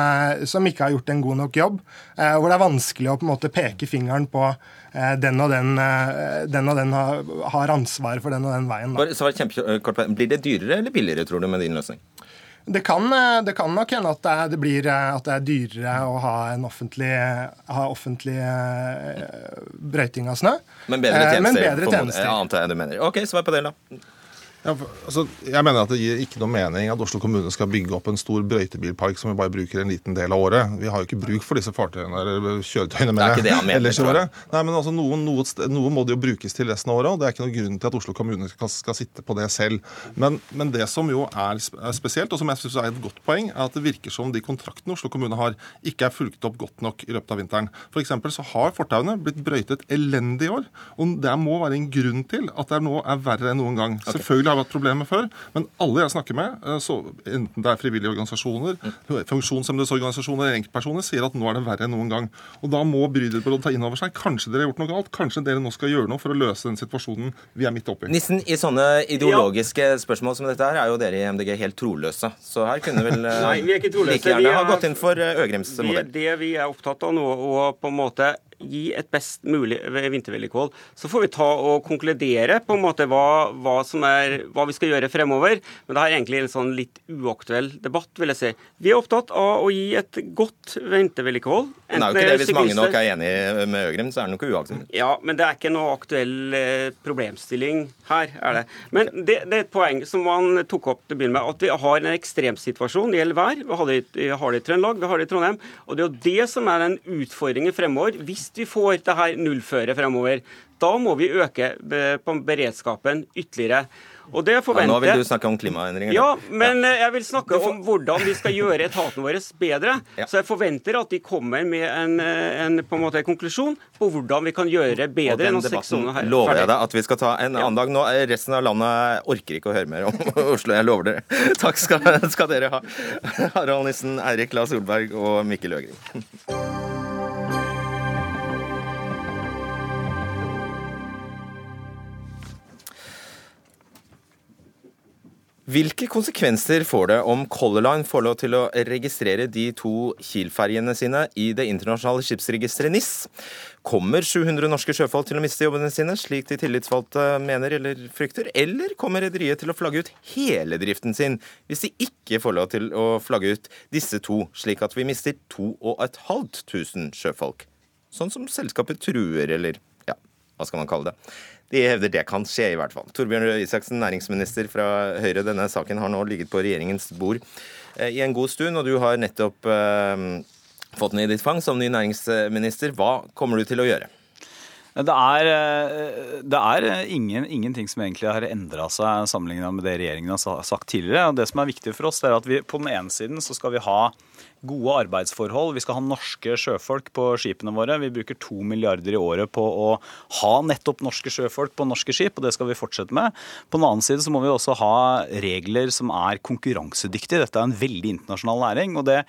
som ikke har gjort en god nok jobb. Hvor det er vanskelig å på en måte peke fingeren på den og den, den, og den har, ansvaret for den og den veien. Da. Svar kjempekort. Blir det dyrere eller billigere, tror du, med din løsning? Det kan, eh, det kan nok hende at det, det blir eh, at det er dyrere å ha en offentlig, ha offentlig eh, brøyting av snø. Men bedre tjenester? Men bedre tjenester. Ja, antar jeg du mener. Ok, svar på det, da. Ja, for- altså, jeg mener at Det gir ikke noe mening at Oslo kommune skal bygge opp en stor brøytebilpark som vi bare bruker en liten del av året. Vi har jo ikke bruk for disse fartøyene eller kjøretøyene Det er ikke det han mener, ellers i året. Nei, men altså, noe, noe, noe må det jo brukes til resten av året, og det er ikke noen grunn til at Oslo kommune skal, skal sitte på det selv. Men, men det som jo er, spesielt, og som jeg syns er et godt poeng, er at det virker som de kontraktene Oslo kommune har, ikke er fulgt opp godt nok i løpet av vinteren. Eksempel så har fortauene blitt brøytet elendig i år, og det må være en grunn til at det nå er verre enn noen gang. Selvfølgelig selvfølgelig har vært problemer før, men alle jeg snakker med, eh, så, enten det er frivillige organisasjoner, funksjonshemmedes organisasjoner eller enkeltpersoner, sier at nå er det verre enn noen gang. Og Da må Bryderbyrådet ta inn over seg kanskje dere har gjort noe galt, kanskje dere nå skal gjøre noe for å løse den situasjonen vi er midt oppi. Nissen, i sånne ideologiske spørsmål som dette her, er jo dere i MDG helt troløse. Så her kunne vel eh, Nei, vi er ikke troløse. like gjerne Vi er- ha gått inn for eh, Øgrims modell. det vi er opptatt av nå, og på en måte gi et best mulig vintervedlikehold. Så får vi ta og konkludere på en måte hva, hva, som er, hva vi skal gjøre fremover. Men det er egentlig en sånn litt uaktuell debatt, vil jeg si. Vi er opptatt av å gi et godt vintervedlikehold. Det er jo ikke det hvis mange nok er enig med Øgrim, så er det noe uaktuelt. Ja, men det er ikke noe aktuell eh, problemstilling her, er det. Men det, det er et poeng som man tok opp til å begynne med, at vi har en ekstremsituasjon. Det gjelder vær. Vi har det, i- vi har det i Trøndelag, vi har det i Trondheim. Og det er jo det som er den utfordringen fremover. Hvis vi får det her nullføret fremover, da må vi øke på beredskapen ytterligere. Og det Ja, nå vil du snakke om klimaendringer. ja, men ja. jeg vil snakke om hvordan vi skal gjøre etaten vår bedre. Ja. Så jeg forventer at de kommer med en, eh, en på en måte konklusjon på hvordan vi kan gjøre det bedre den enn seks debatten her. lover jeg deg at vi skal ta en annen dag. Nå Resten av landet orker ikke å høre mer om Oslo. Jeg lover dere. Takk skal, skal dere ha. Harald Nissen, Eirik La Solberg og Mikkel Øgring. Hvilke konsekvenser får det om Color Line får lov til å registrere de to Kiel-ferjene sine i det internasjonale skipsregisteret NIS? Kommer 700 norske sjøfolk til å miste jobbene sine, slik de tillitsvalgte mener eller frykter? Eller kommer rederiet til å flagge ut hele driften sin hvis de ikke får lov til å flagge ut disse to, slik at vi mister 2500 sjøfolk? Sånn som selskapet truer, eller ja, hva skal man kalle det? De hevder det kan skje, i hvert fall. Torbjørn Røe Isaksen, næringsminister fra Høyre. Denne saken har nå ligget på regjeringens bord eh, i en god stund, og du har nettopp eh, fått den i ditt fang som ny næringsminister. Hva kommer du til å gjøre? Det er, eh, det er ingen, ingenting som egentlig har endra seg sammenligna med det regjeringen har sagt tidligere. Det som er viktig for oss, er at vi på den ene siden så skal vi ha gode arbeidsforhold. Vi skal ha norske sjøfolk på skipene våre. Vi bruker to milliarder i året på å ha nettopp norske sjøfolk på norske skip, og det skal vi fortsette med. På den annen side så må vi også ha regler som er konkurransedyktige. Dette er en veldig internasjonal næring. og det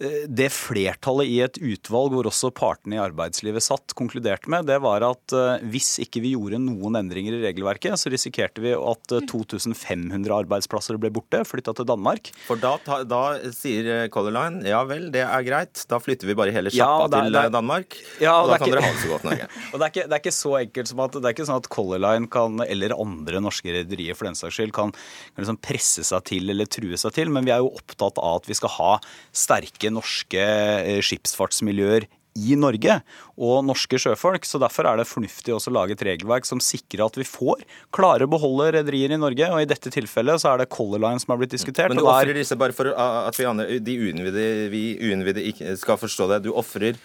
det flertallet i et utvalg hvor også partene i arbeidslivet satt, konkluderte med, det var at eh, hvis ikke vi gjorde noen endringer i regelverket, så risikerte vi at eh, 2500 arbeidsplasser ble borte, flytta til Danmark. For da, da sier eh, Color Line ja vel, det er greit, da flytter vi bare hele Ja, sjappa ja, til eh, er- Danmark. Ja, og og da kan ikke- dere ha det så godt, Norge. Og det er, ikke, det er ikke så enkelt som at det er ikke sånn at Color Line kan, eller andre norske rederier for den saks skyld kan, kan liksom presse seg til eller true seg til, men vi er jo opptatt av at vi skal ha sterke norske eh, skipsfartsmiljøer i Norge og norske sjøfolk. så Derfor er det fornuftig også å lage et regelverk som sikrer at vi får klare å beholde rederier i Norge. og I dette tilfellet så er det Color Line som har blitt diskutert. Men du ofrer disse bare for at vi, andre, de uinnvidde, vi uinnvidde skal forstå det. Du ofrer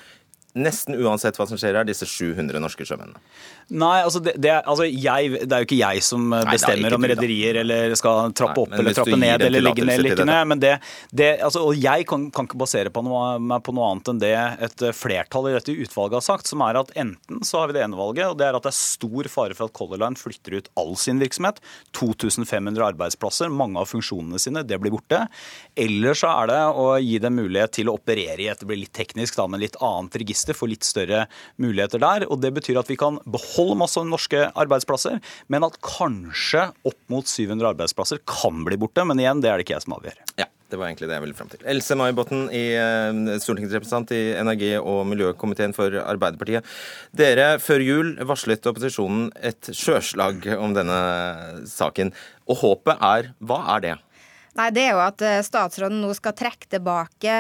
nesten uansett hva som skjer her, disse 700 norske sjømennene. Nei, altså det, det, altså jeg, det er jo ikke jeg som bestemmer Nei, om rederier eller skal trappe Nei, opp eller trappe ned eller ligge ned eller ikke ned. Men det, det, altså, og jeg kan, kan ikke basere på noe, meg på noe annet enn det et eh, flertall i dette utvalget har sagt, som er at enten så har vi det ene valget, og det er at det er stor fare for at Color Line flytter ut all sin virksomhet. 2500 arbeidsplasser, mange av funksjonene sine, det blir borte. Eller så er det å gi dem mulighet til å operere i et, det blir litt teknisk da, men litt annet register, få litt større muligheter der. Og det betyr at vi kan beholde masse norske arbeidsplasser, men at kanskje opp mot 700 arbeidsplasser kan bli borte. Men igjen, det er det ikke jeg som avgjør. Ja, det var egentlig det jeg ville fram til. Else May Botten, eh, stortingsrepresentant i energi- og miljøkomiteen for Arbeiderpartiet. Dere, før jul varslet opposisjonen et sjøslag om denne saken. Og håpet er Hva er det? Nei, Det er jo at eh, statsråden nå skal trekke tilbake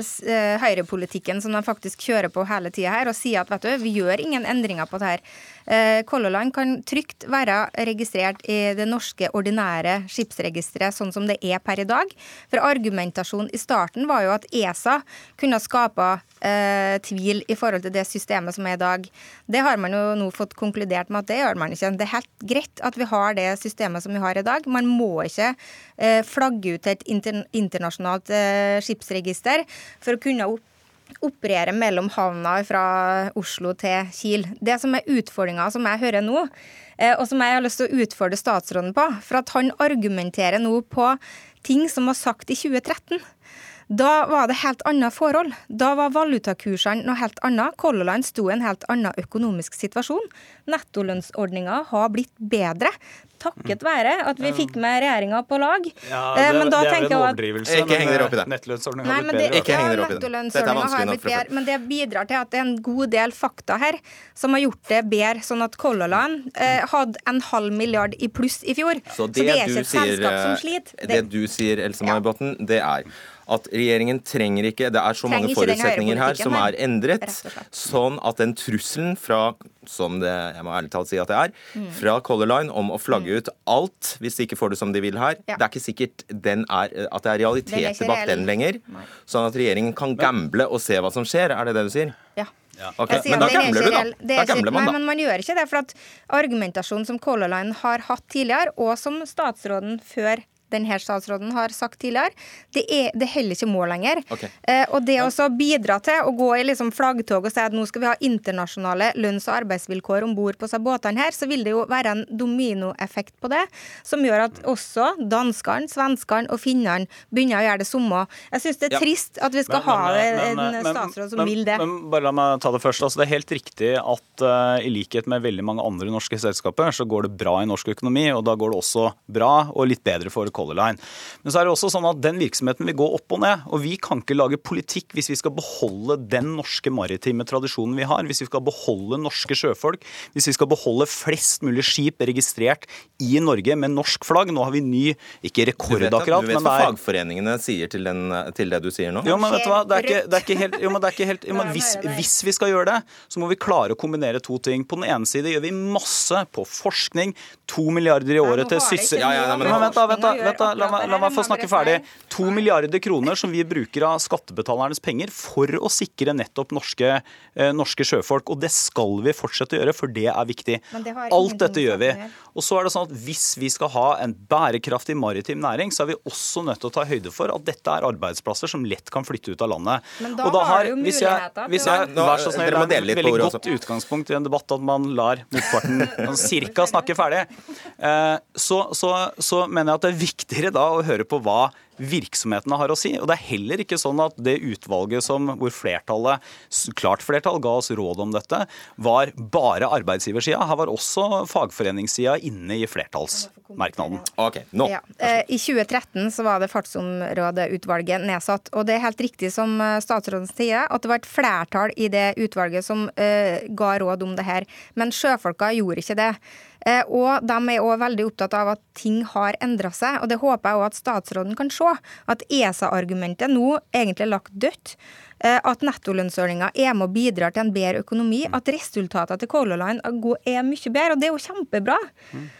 eh, høyrepolitikken som de faktisk kjører på hele tida her, og si at vet du, vi gjør ingen endringer på det her. Eh, Color Line kan trygt være registrert i det norske ordinære skipsregisteret sånn som det er per i dag. For argumentasjonen i starten var jo at ESA kunne skape eh, tvil i forhold til det systemet som er i dag. Det har man jo nå fått konkludert med at det gjør man ikke. Det er helt greit at vi har det systemet som vi har i dag. Man må ikke eh, flagge ut et inter internasjonalt eh, skipsregister for å kunne opp operere mellom havna fra Oslo til Kiel. Det som er utfordringa som jeg hører nå, eh, og som jeg har lyst til å utfordre statsråden på, for at han argumenterer nå på ting som var sagt i 2013. Da var det helt annet forhold. Da var valutakursene noe helt annet. Color Line sto i en helt annen økonomisk situasjon. Nettolønnsordninga har blitt bedre takket være at vi fikk med regjeringa på lag. Ja, Eh, det, men da det er en at- overdrivelse. Ikke heng dere opp i det. Nettolønnsordninga har blitt bedre. Ikke heng dere ja, opp i det. Dette nettolønnsordninga har blitt bedre, men det bidrar til at det er en god del fakta her som har gjort det bedre, sånn at Color Line eh, hadde en halv milliard i pluss i fjor. Så det, er ikke et sier, selskap som sliter. sliter. det du sier, Else May Botten, det er at regjeringen trenger ikke Det er så Trenger mange forutsetninger her som er endret, sånn at den trusselen fra som det jeg må ærlig talt si at det er, Mm. fra Color Line om å flagge ut alt hvis de ikke får det som de vil her, Ja. det er ikke sikkert den er, at det er er realiteter bak den lenger. Nei. Sånn at regjeringen kan gamble og se hva som skjer. Er det det du sier? Ja. ja. Okay. Men da er gambler du, da. er Da ikke- gambler man, Nei, da. men man gjør ikke det. For at argumentasjonen som Color Line har hatt tidligere, og som statsråden før denne statsråden har sagt tidligere, det, er, det holder ikke mål lenger. Okay. Eh, og det å bidra til å gå i liksom flaggtog og si at nå skal vi ha internasjonale lønns- og arbeidsvilkår om bord på seg båtene her, så vil det jo være en dominoeffekt på det, som gjør at også danskene, svenskene og finnene begynner å gjøre det samme. Jeg syns det er Ja. trist at vi skal Men- ha men- en men- men- statsråd som vil det. Men bare la meg ta det først. Altså, det er helt riktig at uh, i likhet med veldig mange andre norske selskaper, så går det bra i norsk økonomi, og da går det også bra og litt bedre for Color Line. Men så er det også sånn at den virksomheten vil gå opp og ned, og vi kan ikke lage politikk hvis vi skal beholde den norske maritime tradisjonen vi har, hvis vi skal beholde norske sjøfolk, hvis vi skal beholde flest mulig skip registrert i Norge med norsk flagg. Nå har vi ny, ikke rekord akkurat, men det er du vet men hva det er fagforeningene sier til, den, til det du sier nå? jo, men vet du hva? Det er ikke, det er ikke helt, jo, men det er ikke helt jo, men hvis, hvis vi skal gjøre det, så må vi klare å kombinere to ting. På den ene side gjør vi masse på forskning. To milliarder i året til sysse... Ja, ja, men, men- vent da, vent da, vent da la, meg, la meg få snakke ferdig. To milliarder kroner som vi bruker av skattebetalernes penger for å sikre nettopp norske, eh, norske sjøfolk. Og det skal vi fortsette å gjøre, for det er viktig. Det Alt dette gjør vi. Og så er det sånn at hvis vi skal ha en bærekraftig maritim næring, så er vi også nødt til å ta høyde for at dette er arbeidsplasser som lett kan flytte ut av landet. Men da Og har du jo hvis jeg, muligheter hvis jeg, Vær så snill, det er et veldig godt utgangspunkt i en debatt at man lar motparten cirka snakke ferdig. Eh, Så, så, så mener jeg at det er viktigere da å høre på hva virksomhetene har å si. Og det er heller ikke sånn at det utvalget som, hvor flertallet, klart flertall, ga oss råd om dette, var bare arbeidsgiversida. Her var også fagforeningssida inne i flertallsmerknaden. Okay, nå. Ja. Eh, I 2013 så var det Fartsområdeutvalget nedsatt. Og det er helt riktig som eh, statsråden sier, at det var et flertall i det utvalget som uh, ga råd om det her. Men sjøfolka gjorde ikke det. Eh, og de er òg veldig opptatt av at ting har endra seg. Og det håper jeg òg at statsråden kan se. At ESA-argumentet nå egentlig er lagt dødt. Eh, at nettolønnsordninga er med og bidrar til en bedre økonomi. At resultatene til Color Line er mye bedre. Og det er jo kjempebra. Mm.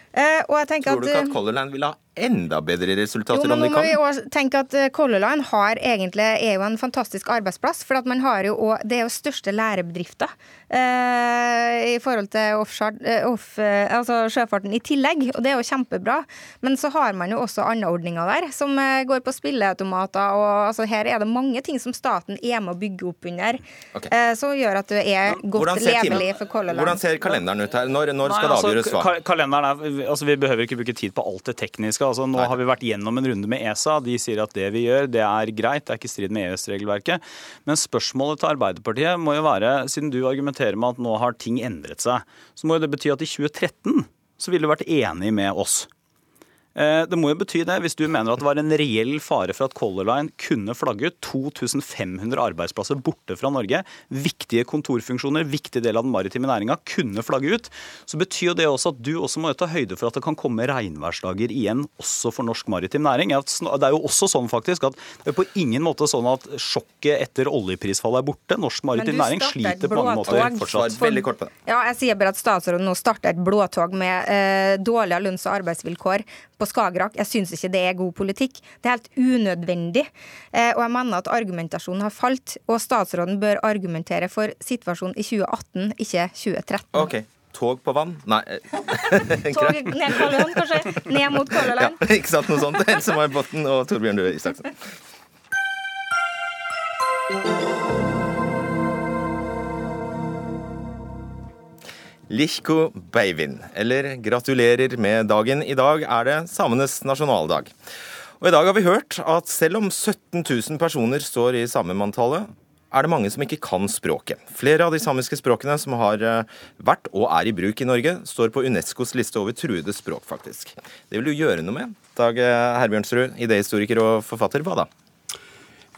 og jeg tenker Tror du ikke eh, at Color Line vil ha enda bedre resultater jo, men om nå men må vi tenke at eh, Color Line har egentlig, er jo en fantastisk arbeidsplass. For at man har jo også, det er jo største lærebedrifter eh, i forhold til offshore, eh, off, eh, altså sjøfarten i tillegg. Og det er jo kjempebra. Men så har man jo også andre ordninger der, som går på spilleautomater. og altså, Her er det mange ting som staten er med å bygge opp under, okay. eh, som gjør at du er godt levelig for Color Line. hvordan ser kalenderen ut her? Når, når skal Nei, det altså, avgjøres hva? Kalenderen er, altså Vi behøver ikke bruke tid på alt det tekniske. Altså Nå har vi vært gjennom en runde med ESA. De sier at det vi gjør, det er greit. Det er ikke i strid med EØS-regelverket. Men spørsmålet til Arbeiderpartiet må jo være, siden du argumenterer med at nå har ting endret seg, så må jo det bety at i 2013 så ville du vært enig med oss. Eh, Det må jo bety det, hvis du mener at det var en reell fare for at Color Line kunne flagge ut 2500 arbeidsplasser borte fra Norge, viktige kontorfunksjoner, viktig del av den maritime næringa, kunne flagge ut, så betyr jo det også at du også må ta høyde for at det kan komme regnværsdager igjen også for norsk maritim næring. Det er jo også sånn faktisk at det er på ingen måte sånn at sjokket etter oljeprisfallet er borte. Norsk maritim næring sliter på mange måter fortsatt. Veldig kort på det. Ja, jeg sier bare at statsråden nå starter et blåtog med eh, dårligere lønns- og arbeidsvilkår på Skagerrak. Jeg syns ikke det er god politikk. Det er helt unødvendig. Eh, og jeg mener at argumentasjonen har falt. Og statsråden bør argumentere for situasjonen i 2018, ikke 2013. Ok, Tog på vann? Nei. Tog ned Karl Johan, kanskje? Ned mot Color Ja, ikke sant, noe sånt. Else May Botten og Torbjørn Røe Isaksen. Lihko Beivin, eller gratulerer med dagen. I dag er det samenes nasjonaldag. Og I dag har vi hørt at selv om 17 000 personer står i samemanntallet, er det mange som ikke kan språket. Flere av de samiske språkene som har eh, vært og er i bruk i Norge, står på Unescos liste over truede språk, faktisk. Det vil du gjøre noe med? Dag Herbjørnsrud, idéhistoriker og forfatter. Hva da?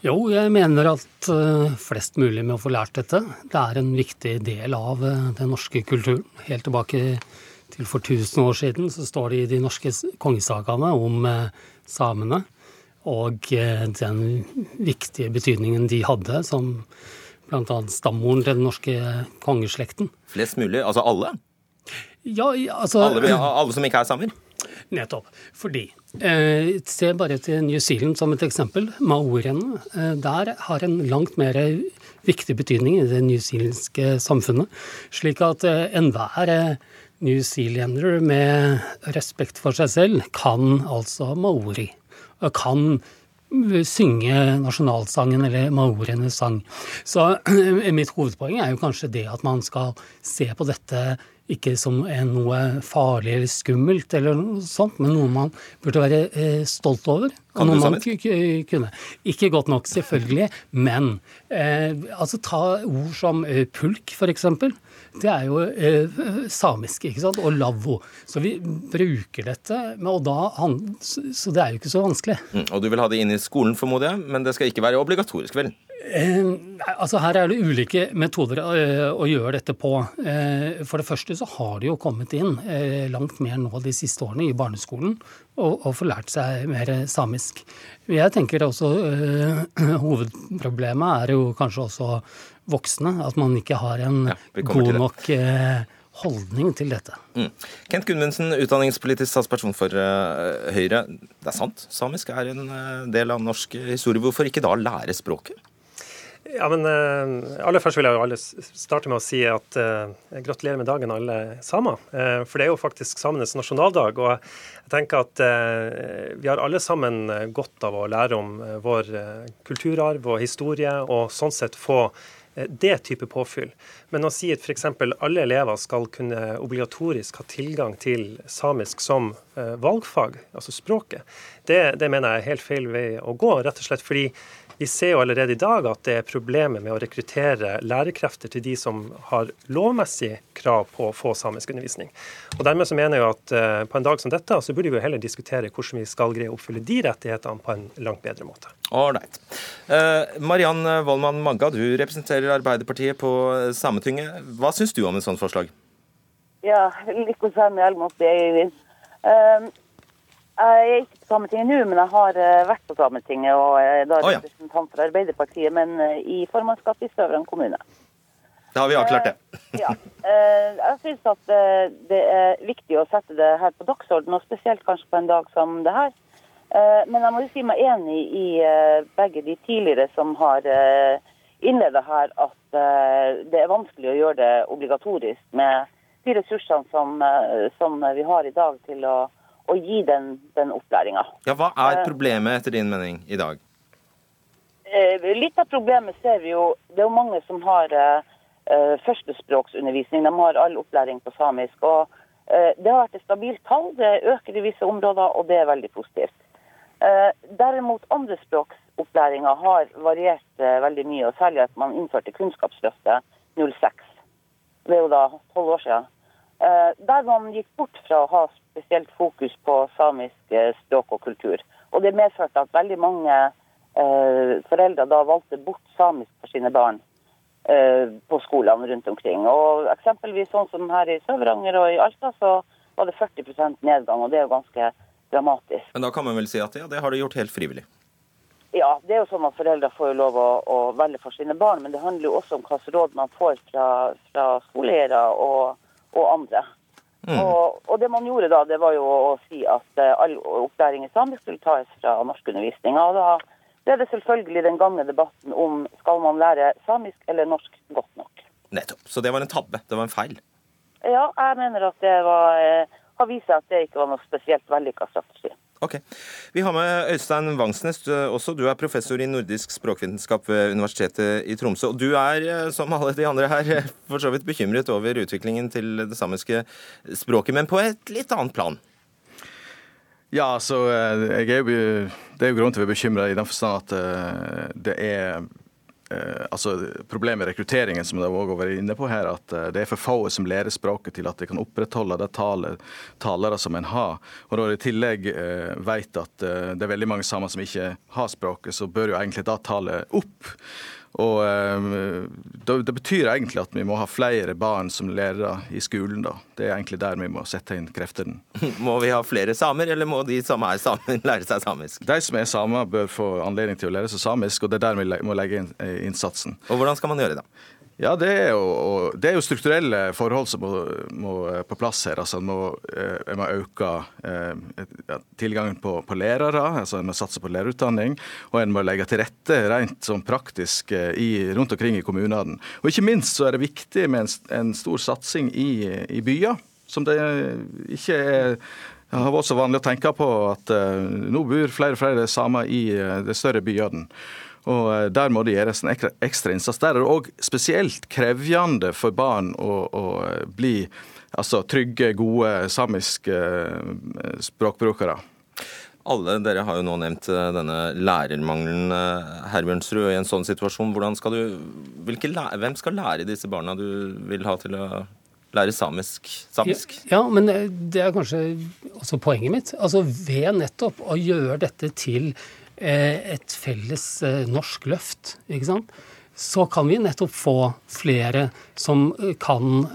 Jo, jeg mener at uh, flest mulig må få lært dette. Det er en viktig del av uh, den norske kulturen. Helt tilbake til for 1000 år siden så står det i de norske kongesagaene om uh, samene og den viktige betydningen de hadde som bl.a. stammoren til den norske kongeslekten. Flest mulig? Altså alle? Ja, altså... Alle, alle som ikke er samer? Nettopp. Fordi eh, Se bare til New Zealand som et eksempel. Maoriene eh, der har en langt mer viktig betydning i det newzealandske samfunnet. Slik at eh, enhver eh, newzealender med respekt for seg selv kan altså maori. Kan synge nasjonalsangen eller maorienes sang. Så mitt hovedpoeng er jo kanskje det at man skal se på dette ikke som noe farlig eller skummelt, eller noe sånt, men noe man burde være eh, stolt over. Kan du man kunne. Ikke godt nok, selvfølgelig, men eh, altså ta ord som eh, pulk, f.eks. Det er jo eh, samisk, ikke sant, og lavvo. Så vi bruker dette, og da, så det er jo ikke så vanskelig. Mm, og du vil ha det inn i skolen, formoder jeg, men det skal ikke være obligatorisk, vel? Eh, altså Her er det ulike metoder å, eh, gjøre dette på. Eh, for det første så har det jo kommet inn langt mer nå de siste årene i barneskolen og, og få lært seg mer samisk. Jeg tenker også Hovedproblemet er jo kanskje også voksne. At man ikke har en ja, god nok holdning til dette. Mm. Kent Gudmundsen, utdanningspolitisk statsperson for Høyre. Det er sant, samisk er en del av norsk historie. Hvorfor ikke da lære språket? Ja, men uh, Aller først vil jeg jo alle starte med å si at uh, gratulerer med dagen, alle samer. Uh, for det er jo faktisk samenes nasjonaldag. Og jeg tenker at vi har alle sammen godt av å lære om vår kulturarv og historie, og sånn sett få det type påfyll. Men å si at f.eks. alle elever skal kunne obligatorisk ha tilgang til samisk som valgfag, altså språket, det, det mener jeg er helt feil vei å gå. Rett og slett fordi vi ser jo allerede i dag at det er problemer med å rekruttere lærekrefter til de som har lovmessig krav på å få samisk undervisning. Og Dermed så mener jeg at uh, på en dag som dette, så burde vi heller diskutere hvordan vi skal greie å oppfylle de rettighetene på en langt bedre måte. Ålreit. Uh, Mariann Vollmann Magga, du representerer Arbeiderpartiet på Sametinget. Hva syns du om et sånt forslag? Ja, like samme, i måtte jeg Uh, jeg er ikke på Sametinget nå, men jeg har eh, vært på Sametinget og er da oh, ja. representant for Arbeiderpartiet, men eh, i formannskapet i Støvran kommune. Da har vi avklart det. Eh, ja. Jeg syns at det er viktig å sette det her på dagsordenen, og spesielt kanskje på en dag som det her. Men jeg må jo si meg enig i begge de tidligere som har innleda her, at det er vanskelig å gjøre det obligatorisk med de ressursene som, som vi har i dag til å å gi den, den opplæringa. Ja, hva er eh, problemet etter din mening i dag? Eh, litt av problemet ser vi jo Det er jo mange som har uh, førstespråksundervisning. De har all opplæring på samisk. og Det har vært et stabilt tall. Det øker i visse områder, og det er veldig positivt. Derimot andrespråksopplæringa har variert veldig mye, og særlig at man innførte Kunnskapsløftet 06. Det er jo da tolv år siden. Der man gikk bort fra å ha spesielt fokus på samisk eh, språk og kultur. Og det medførte at veldig mange eh, foreldre da valgte bort samisk for sine barn eh, på skolene rundt omkring. Og eksempelvis sånn som her i Sør-Varanger og i Alta, så var det 40% nedgang, og det er jo ganske dramatisk. Men da kan man vel si at ja, det har du gjort helt frivillig? Ja, det er jo sånn at foreldre får jo lov å, å velge for sine barn, men det handler jo også om hvilke råd man får fra, fra skoleeiere og, og andre. Mm. Og, og, det man gjorde da, det var jo å si at uh, all opplæring i samisk skulle tas fra norskundervisninga. Og da ble det selvfølgelig den gamle debatten om skal man lære samisk eller norsk godt nok. Nettopp. Så det var en tabbe. Det var en feil. Ja, jeg mener at det var, uh, har vist seg at det ikke var noe spesielt vellykka strategi. Ok. Vi har med Øystein Vangsnes også. Du er professor i nordisk språkvitenskap ved Universitetet i Tromsø. Og du er, eh, som alle de andre her, eh, for så vidt bekymret over utviklingen til det samiske språket, men på et litt annet plan. Ja, altså, jeg er jo, Det er jo grunn til å være bekymra i den forstand at det er Eh, altså Problemet med rekrutteringen som dere har vært inne på her, at eh, det er for få som lærer språket til at de kan opprettholde det taler, talere som en har. Og Når de i tillegg eh, vet at eh, det er veldig mange samer som ikke har språket, så bør jo egentlig da tallet opp. Og det, Det betyr egentlig at vi må ha flere barn som lærere i skolen. da. Det er egentlig der vi må sette inn kreftene. Må vi ha flere samer, eller må de som er samer, lære seg samisk? De som er samer, bør få anledning til å lære seg samisk, og det er der vi må legge inn eh, innsatsen. Og Hvordan skal man gjøre det? Ja, det er, jo, det er jo, strukturelle forhold som må, må på plass her. Altså, En må, eh, må øke eh, tilgangen på, på, lærere, altså en må satse på lærerutdanning. Og en må legge til rette rent sånn praktisk eh, i, rundt omkring i kommunene. Og ikke minst så er det viktig med en, en stor satsing i, i byer, som det ikke er det har vært så vanlig å tenke på at nå bor flere og flere samer i de større byene. Og eh, Der må det gjøres en ekstra innsats. Der er det òg spesielt krevjende for barn å, å bli altså, trygge, gode samiske eh, språkbrukere. Alle dere har jo nå nevnt eh, denne lærermangelen, Herbjørnsrud. I en sånn situasjon, skal du, hvilke, hvem skal lære disse barna du vil ha til å lære samisk? samisk? Ja, ja, men det er kanskje også poenget mitt. Altså Ved nettopp å gjøre dette til Eh, et felles eh, norsk løft, ikke sant? så kan vi nettopp få flere som eh, kan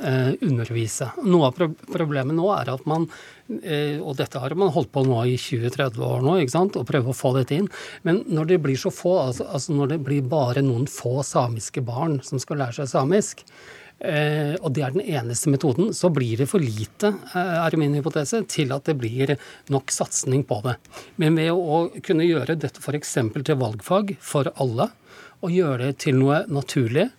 undervise. Noe av problemet nå er at man og dette har man holdt på nå i 20-30 år nå, ikke sant, og prøve å få dette inn. Men når det blir så få, altså, altså når det blir bare noen få samiske barn som skal lære seg samisk, Eh, og det er den eneste metoden, så blir det for lite, eh, er min hypotese, til at det blir nok satsing på det. Men ved å kunne gjøre dette f.eks. til valgfag for alle, og gjøre det til noe naturlig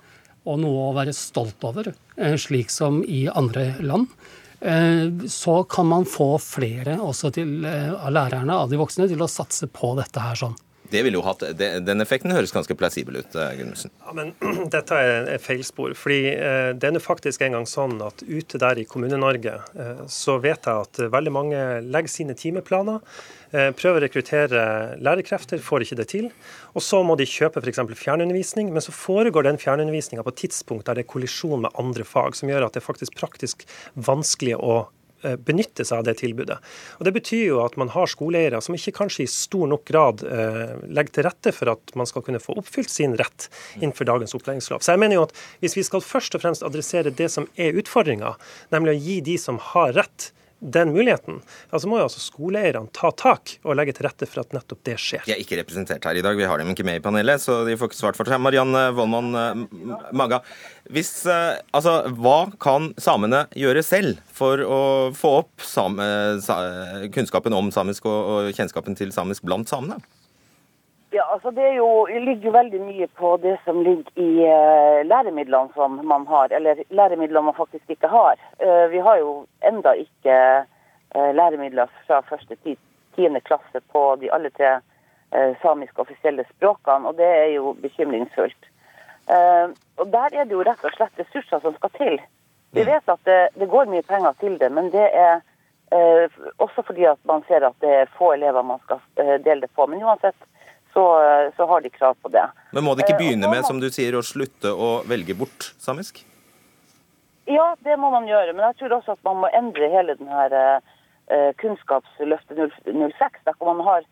og noe å være stolt over, eh, slik som i andre land, så kan man få flere også til, av lærerne, av de voksne, til å satse på dette her sånn. Det ville jo hatt, Den effekten høres ganske plassibel ut. Eh, Gunnmussen. Ja, men Dette er feilspor. fordi eh, Det er faktisk en gang sånn at ute der i Kommune-Norge eh, så vet jeg at veldig mange legger sine timeplaner. Prøver å rekruttere lærerkrefter, får ikke det til. Og så må de kjøpe f.eks. fjernundervisning, men så foregår den fjernundervisninga på tidspunkt der det er kollisjon med andre fag, som gjør at det er faktisk praktisk vanskelig å benytte seg av det tilbudet. Og Det betyr jo at man har skoleeiere som ikke kanskje i stor nok grad eh, legger til rette for at man skal kunne få oppfylt sin rett innenfor dagens opplæringslov. Så jeg mener jo at Hvis vi skal først og fremst adressere det som er utfordringa, nemlig å gi de som har rett, den muligheten, ja, så må jo altså skoleeierne ta tak og legge til rette for at nettopp det skjer. De er ikke representert her i dag, vi har dem ikke med i panelet, så de får ikke svart for seg. Marianne Vollmann eh, Maga, hvis, eh, altså, hva kan samene gjøre selv for å få opp same, kunnskapen om samisk og, og kjennskapen til samisk blant samene? Ja, altså Det jo, ligger jo veldig mye på det som ligger i uh, læremidlene som man har, eller læremidler man faktisk ikke har. Uh, vi har jo enda ikke uh, læremidler fra første til tiende klasse på de alle tre samiske offisielle språkene, og det er jo bekymringsfullt. og Der er det jo rett og slett ressurser som skal til. Vi vet at det, det går mye penger til det, men det er også fordi at man ser at det er få elever man skal dele det på. Men uansett, så, så, har de krav på det. Men må de ikke eh, begynne med som du sier, å slutte å velge bort samisk? Ja, det må man gjøre. Men jeg tror også at man må endre hele denne uh, Kunnskapsløftet 06, der man har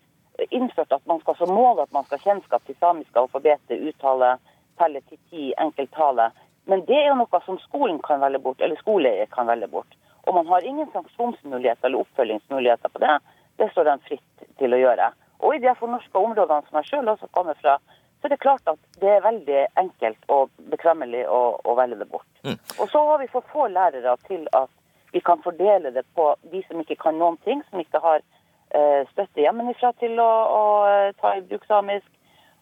innført at man skal som mål at man skal ha kjennskap til samiske alfabetet, uttale, telle til ti, enkelttale. Men det er jo noe som skolen kan velge bort, eller skoleeier kan velge bort. Og man har ingen sanksjonsmuligheter eller oppfølgingsmuligheter på det. Det står de fritt til å gjøre. Og i de fornorska områdene som jeg sjøl også kommer fra, så er det klart at det er veldig enkelt og bekvemmelig å, å velge det bort. Mm. Og så har vi for få lærere til at vi kan fordele det på de som ikke kan noen ting, som ikke har eh, støtte hjemmefra til å, å, eh, ta i bruk samisk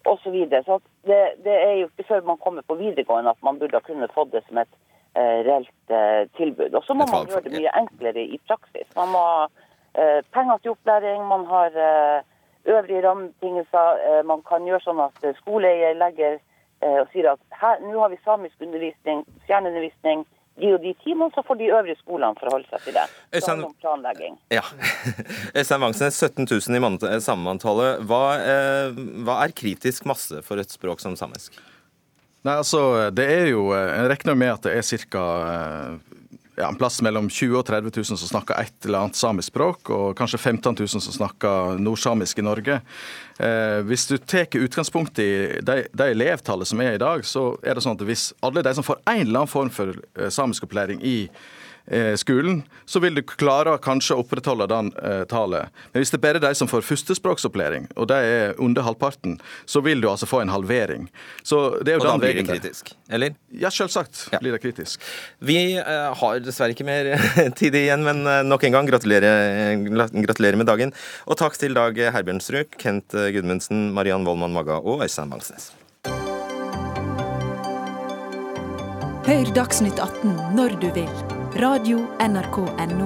osv. Så, videre. så det, det, er jo ikke før man kommer på videregående at man burde kunne fått det som et eh, reelt eh, tilbud. Og så må man gjøre det mye enklere i praksis. Man må eh, penger til opplæring, man har eh, øvrige rammebetingelser. Eh, man kan gjøre sånn at eh, skoleeier legger eh, og sier at her, nå har vi samisk undervisning, fjernundervisning, de og de timene, så får de øvrige skolene forholde seg til det. Øystein- planlegging. Ja. Øystein Vangsnes, 17 000 i mann- samemanntallet. Hva, eh, hva er kritisk masse for et språk som samisk? Nei, altså, det er jo, Jeg regner med at det er ca. Ja, en plass mellom 20 000 og 30 000 som snakker et eller annet samisk språk, og kanskje 15 000 som snakker nordsamisk i Norge. Eh, hvis du tar utgangspunkt i de, de elevtallet som er i dag, så er det sånn at hvis alle de som får en eller annen form for samisk samiskopplæring i eh, skolen, så vil du klare kanskje å opprettholde den eh, tallet. Men hvis det bare er de som får førstespråksopplæring, og de er under halvparten, så vil du altså få en halvering. Så det er jo Og da blir det kritisk, eller? Ja, selvsagt blir det kritisk. Vi eh, har dessverre ikke mer tid igjen, men eh, nok en gang gratulerer, gratulerer med dagen. Og takk til Dag Herbjørnsrud, Kent eh, Gudmundsen, Mariann Vollmann Magga og Øystein Bangsnes. Hør Dagsnytt 18 når du vil. Radio NRK NO.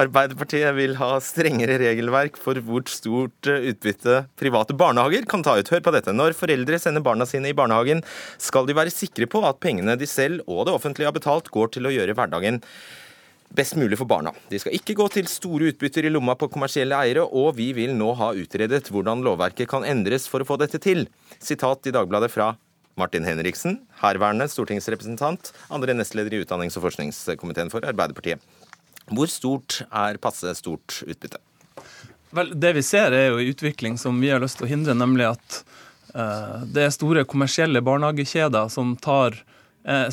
Arbeiderpartiet vil ha strengere regelverk for hvor stort eh, utbytte private barnehager kan ta ut. Hør på dette. Når foreldre sender barna sine i barnehagen, skal de være sikre på at pengene de selv og det offentlige har betalt, går til å gjøre hverdagen best mulig for barna. De skal ikke gå til store utbytter i lomma på kommersielle eiere, og vi vil nå ha utredet hvordan lovverket kan endres for å få dette til. Sitat i Dagbladet fra Martin Henriksen, herværende stortingsrepresentant, andre nestleder i utdannings- og forskningskomiteen for Arbeiderpartiet. Hvor stort er passe stort utbytte? Vel, Det vi ser er jo en utvikling som vi har lyst til å hindre, nemlig at uh, det er store kommersielle barnehagekjeder som tar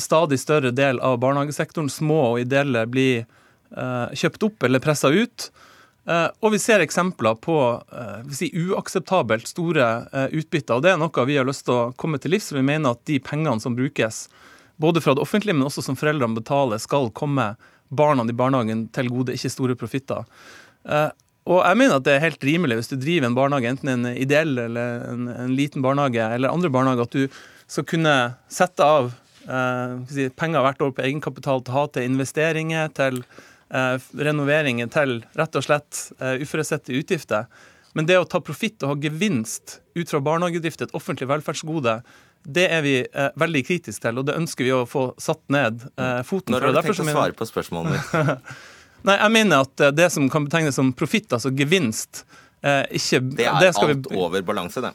stadig større del av barnehagesektoren. Små og ideelle blir eh, kjøpt opp eller pressa ut. Eh, og vi ser eksempler på eh, si, uakseptabelt store eh, utbytter. og Det er noe vi har lyst til å komme til livs. Vi mener at de pengene som brukes, både fra det offentlige, men også som foreldrene betaler, skal komme barna i barnehagen til gode, ikke store profitter. Eh, og jeg mener at det er helt rimelig hvis du driver en barnehage, enten en ideell eller en, en liten barnehage eller andre barnehager, at du skal kunne sette av eh, si, penger hvert år på egenkapital til å ha til investeringer, til eh, renoveringer, til rett og slett eh, uforutsette utgifter. Men det å ta profitt og ha gevinst ut fra barnehagedrift, et offentlig velferdsgode, det er vi eh, veldig kritiske til, og det ønsker vi å få satt ned eh, foten Når har du tenkt å svare på spørsmålet ditt? Nei, jeg mener at eh, det som kan betegnes som profitt, altså gevinst, eh, ikke Det er skal alt over balanse, det.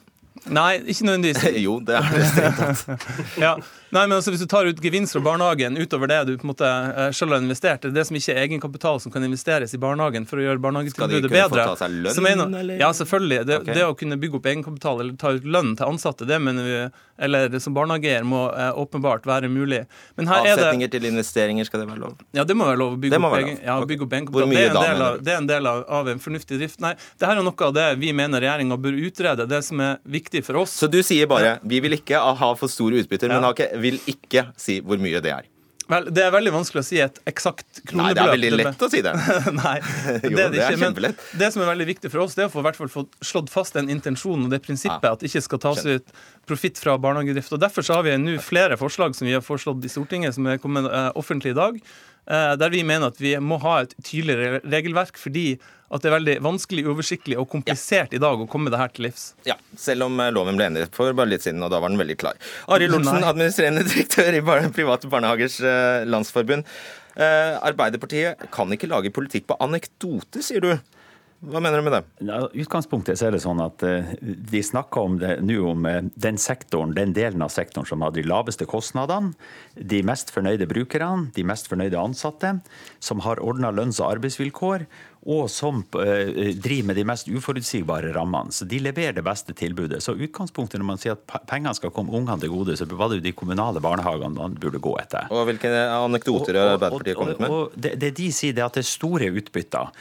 Nei, ikke nødvendigvis. jo, det er det strengt tatt. ja. Nei, men altså Hvis du tar ut gevinst fra barnehagen utover det du på en måte eh, selv har investert, det er det som ikke er egenkapital som kan investeres i barnehagen for å gjøre Skal de barnehagetilbudet kunne få ta seg lønn, mener, eller? Ja, selvfølgelig. Det, okay. det å kunne bygge opp egenkapital eller ta ut lønn til ansatte, det mener vi, eller som barnehageeier, må eh, åpenbart være mulig. Men her er det Avsetninger til investeringer, skal det være lov? ja, det må være lov å bygge opp, egen, ja, bygge opp Hvor mye Det er da, av, det er en del av, av en fornuftig drift. Nei, det her er noe av det vi mener regjeringa bør utrede. Det som er viktig for oss. Så du sier bare vi vil ikke ha for store utbytter, men har ikke, vil ikke si hvor mye det er. Vel, Det er veldig vanskelig å si et eksakt Nei, det er veldig lett å si det. Nei, Jo, det er det ikke. Men det som er veldig viktig for oss, det er å få, hvert fall få slått fast den intensjonen og det prinsippet at det ikke skal tas ut profitt fra barnehagedrift. Og Derfor så har vi nå flere forslag som vi har foreslått i Stortinget, som er kommet eh, offentlig i dag, der vi mener at vi må ha et tydeligere regelverk, fordi at det er veldig vanskelig, uoversiktlig og komplisert i dag å komme det her til livs. Ja, selv om eh, loven ble endret for bare litt siden, og da var den veldig klar. Arild Olsen, administrerende direktør i Private Barnehagers eh, Landsforbund. Eh, Arbeiderpartiet kan ikke lage politikk på anekdoter, sier du. Hva mener du med det? Ja, utgangspunktet er det sånn at eh, De snakker om det nå om eh, den sektoren, den delen av sektoren som har de laveste kostnadene, de mest fornøyde brukerne, de mest fornøyde ansatte, som har ordna lønns- og arbeidsvilkår, og som eh, driver med de mest uforutsigbare rammene. Så de leverer det beste tilbudet. Så utgangspunktet når man sier at pengene skal komme ungene til gode, så var det jo de kommunale barnehagene man burde gå etter. Og hvilke anekdoter har Arbeiderpartiet kommet med? Og det, det de sier, det er at det er store utbytter.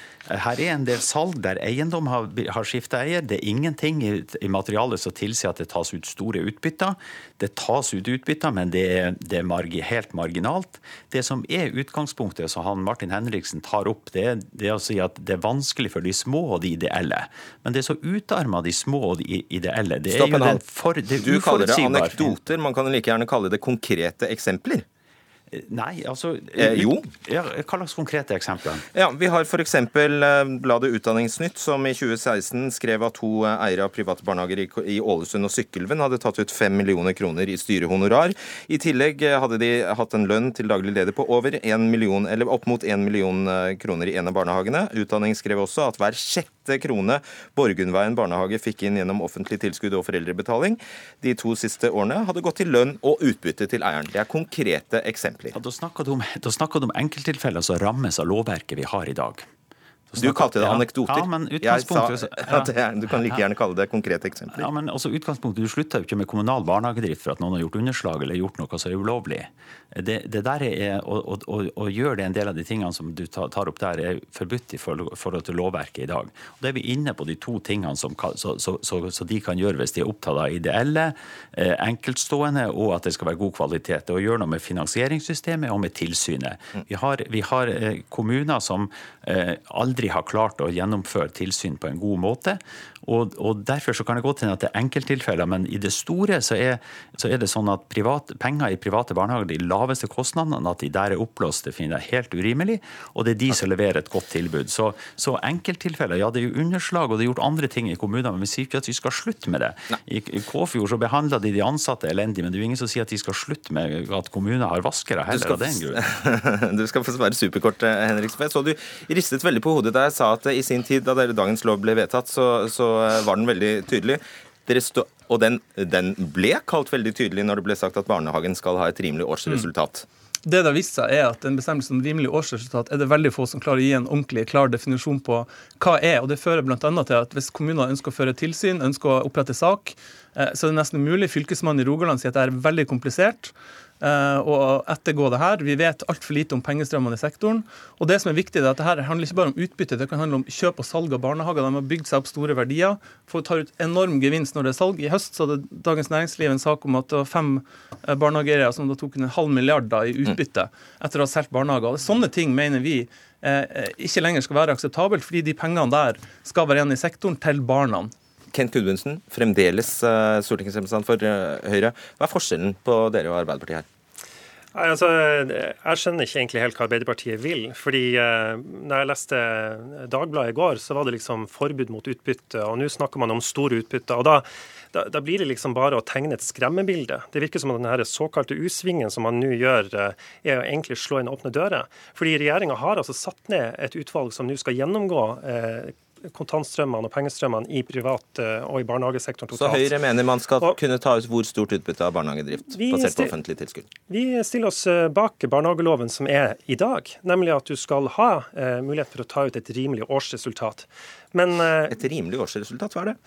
Her er en del salg der eiendom har, har skifta eier. Det er ingenting i, i materialet som tilsier at det tas ut store utbytter. Det tas ut utbytter, men det er, det er margi, helt marginalt. Det som er utgangspunktet som han Martin Henriksen tar opp, det er, det er å si at det er vanskelig for de små og de ideelle. Men det er så utarma de små og de ideelle. Det er Stopp jo den for, det er Du kaller det anekdoter, man kan like gjerne kalle det konkrete eksempler. Nei, altså Eh, jo. Ja, hva slags konkrete eksempler? Ja, Vi har f.eks. bladet Utdanningsnytt, som i 2016 skrev at to eh, eiere av private barnehager i Ålesund og Sykkylven hadde tatt ut fem millioner kroner i styrehonorar. I tillegg eh, hadde de hatt en lønn til daglig leder på over 1 million, eller opp mot 1 million eh, kroner i en av barnehagene. Utdanning skrev også at hver sjette krone Borgundveien barnehage fikk inn gjennom offentlig tilskudd og foreldrebetaling de to siste årene, hadde gått til lønn og utbytte til eieren. Det er konkrete eksempler. Ja, da snakker du om, om enkelttilfeller som rammes av lovverket vi har i dag. Du kalte det Ja. anekdoter. Ja, men utgangspunktet er, du kan like gjerne kalle det konkrete eksempler. Ja, men også utgangspunktet, Du slutter jo ikke med kommunal barnehagedrift for at noen har gjort underslag eller gjort noe som er ulovlig. Det, det der er, å, å, å, gjøre det en del av de tingene som du tar, opp der, er forbudt i forhold til lovverket i dag. Og Da er vi inne på de to tingene som så, så, så, så de kan gjøre hvis de er opptatt av ideelle, eh, enkeltstående og at det skal være god kvalitet. Å gjøre noe med finansieringssystemet og med tilsynet. Vi har, vi har eh, kommuner som eh, aldri har klart å gjennomføre tilsyn på en god måte. Og, og Derfor så kan det godt hende at det er enkelttilfeller, men i det store så er, så er det sånn at privat, penger i private barnehager, de laveste kostnadene, at de der er oppblåst, det finner jeg helt urimelig. Og det er de som leverer et godt tilbud. Så, så enkelttilfeller, ja det er jo underslag, og det er gjort andre ting i kommunene, men vi sier ikke at vi skal slutte med det. I, i Kåfjord så behandla de de ansatte elendig, men det er jo ingen som sier at de skal slutte med at kommuner har vaskere heller av den grunn. du skal få svare superkort, eh, Henrik. Jeg så du ristet veldig på hodet da jeg sa at i sin tid, da dagens lov ble vedtatt, så, så var den veldig tydelig. Stå, og den, den ble kalt veldig tydelig når det ble sagt at barnehagen skal ha et rimelig årsresultat. Det det har vist seg er at en bestemmelse om rimelig årsresultat er det veldig få som klarer å gi en ordentlig klar definisjon på hva er. og Det fører bl.a. til at hvis kommuner ønsker å føre tilsyn, ønsker å opprette sak, eh, så er det nesten umulig. Fylkesmannen i Rogaland sier at det er veldig komplisert eh, å ettergå det her. Vi vet altfor lite om pengestrømmene i sektoren. Og det som er viktig, er at det her handler ikke bare om utbytte, det kan handle om kjøp og salg av barnehager. De har bygd seg opp store verdier. Får ta ut enorm gevinst når det er salg. I høst så hadde Dagens Næringsliv en sak om at det var fem eh, barnehageeiere som da tok en halv milliard da i utbytte etter å ha solgt barnehager. Sånne ting mener vi eh, ikke lenger skal være akseptabelt, fordi de pengene der skal være igjen i sektoren til barna. Kent Gudmundsen, fremdeles eh, stortingsrepresentant for eh, Høyre. Hva er forskjellen på dere og Arbeiderpartiet her? Nei, altså, Jeg skjønner ikke egentlig helt hva Arbeiderpartiet vil. fordi eh, når jeg leste Dagbladet i går, så var det liksom forbud mot utbytte, og nå snakker man om store utbytter. og da, da, da blir det liksom bare å tegne et skremmebilde. Det virker som at den såkalte U-svingen som man nå gjør, eh, er å egentlig slå inn åpne dører. Fordi regjeringa har altså satt ned et utvalg som nå skal gjennomgå eh, kontantstrømmene og pengestrømmene i privat eh, og i barnehagesektoren Så. Høyre mener man skal kunne ta ut hvor stort utbytte av barnehagedrift basert på offentlig tilskudd? Vi stiller oss eh, bak barnehageloven som er i dag, nemlig at du skal ha eh, mulighet for å ta ut et rimelig årsresultat. Men, eh, et rimelig årsresultat, hva er det?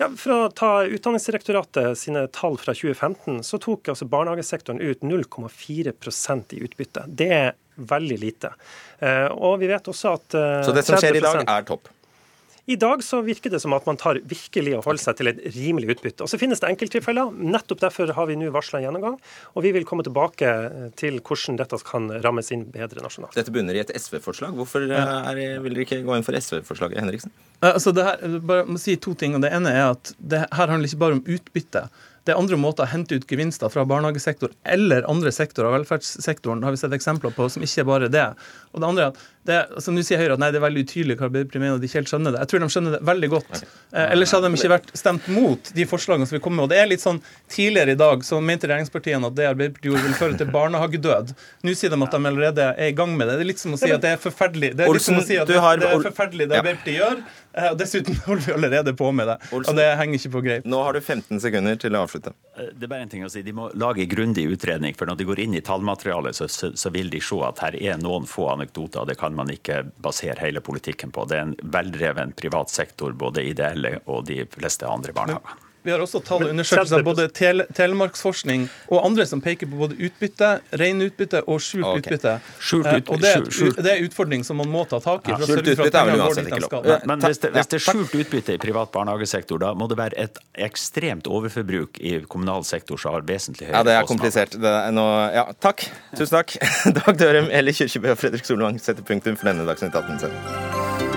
Ja, For å ta Utdanningsdirektoratet sine tall fra 2015, så tok altså barnehagesektoren ut 0,4% i utbytte. Det er veldig lite. Eh, og vi vet også at eh, Så det som skjer i dag, er topp? I dag så virker det som at man tar virkelig å holde seg til et rimelig utbytte. Og Så finnes det enkelttilfeller. Nettopp derfor har vi nå varsla en gjennomgang. Og vi vil komme tilbake eh, til hvordan dette kan rammes inn bedre nasjonalt. Dette bunner i et SV-forslag. Hvorfor eh, er, vil dere ikke gå inn for SV-forslaget, Henriksen? Eh, Altså det her, bare må si to ting. og Det ene er at det her handler ikke bare om utbytte. Det er andre måter å hente ut gevinster fra barnehagesektor eller andre sektorer av velferdssektoren har vi sett eksempler på, som ikke er bare det. Og det andre er at det, altså Nå sier Høyre at nei, det er veldig utydelig hva Arbeiderpartiet mener, og de ikke helt skjønner det. Jeg tror de skjønner det veldig godt. Eh, ellers hadde de ikke vært stemt mot de forslagene som vi kom med. Og det er litt sånn, Tidligere i dag så mente regjeringspartiene at det Arbeiderpartiet gjorde, vil føre til barnehagedød. Nå sier de at de allerede er i gang med det. Det er litt som å si at det er forferdelig. Det er litt som å si at det, det er forferdelig det Arbeiderpartiet gjør. Eh, Og dessuten holder vi allerede på med det. Og det henger ikke på greip. Nå har du 15 sekunder til å avslutte. Det er bare en ting å si. De må lage grundig utredning, for når de går inn i tallmaterialet, så, så, så vil de se at her er noen få anekdoter. Det kan man ikke basere hele politikken på. Det er en veldreven privat sektor, både ideelle og de fleste andre barnehager. Vi har også tall og undersøkelser av både tele, Telemarksforskning og andre som peker på både utbytte, reinutbytte og skjult okay. utbytte. Skjult Eh, ut- og det er, skjult- det er en utfordring som man må ta tak i. Ja, skjult utbytte er vel uansett ikke lov. Men hvis det, hvis det er skjult utbytte i privat barnehagesektor, da må det være et ekstremt overforbruk i kommunal sektor som har vesentlig høyere Ja, det er komplisert. Det er noe... ja, takk. Tusen takk. Dag Dørum, Eli Kyrkjebø og Fredrik Solvang setter punktum for denne Dagsnytt 18-sendingen.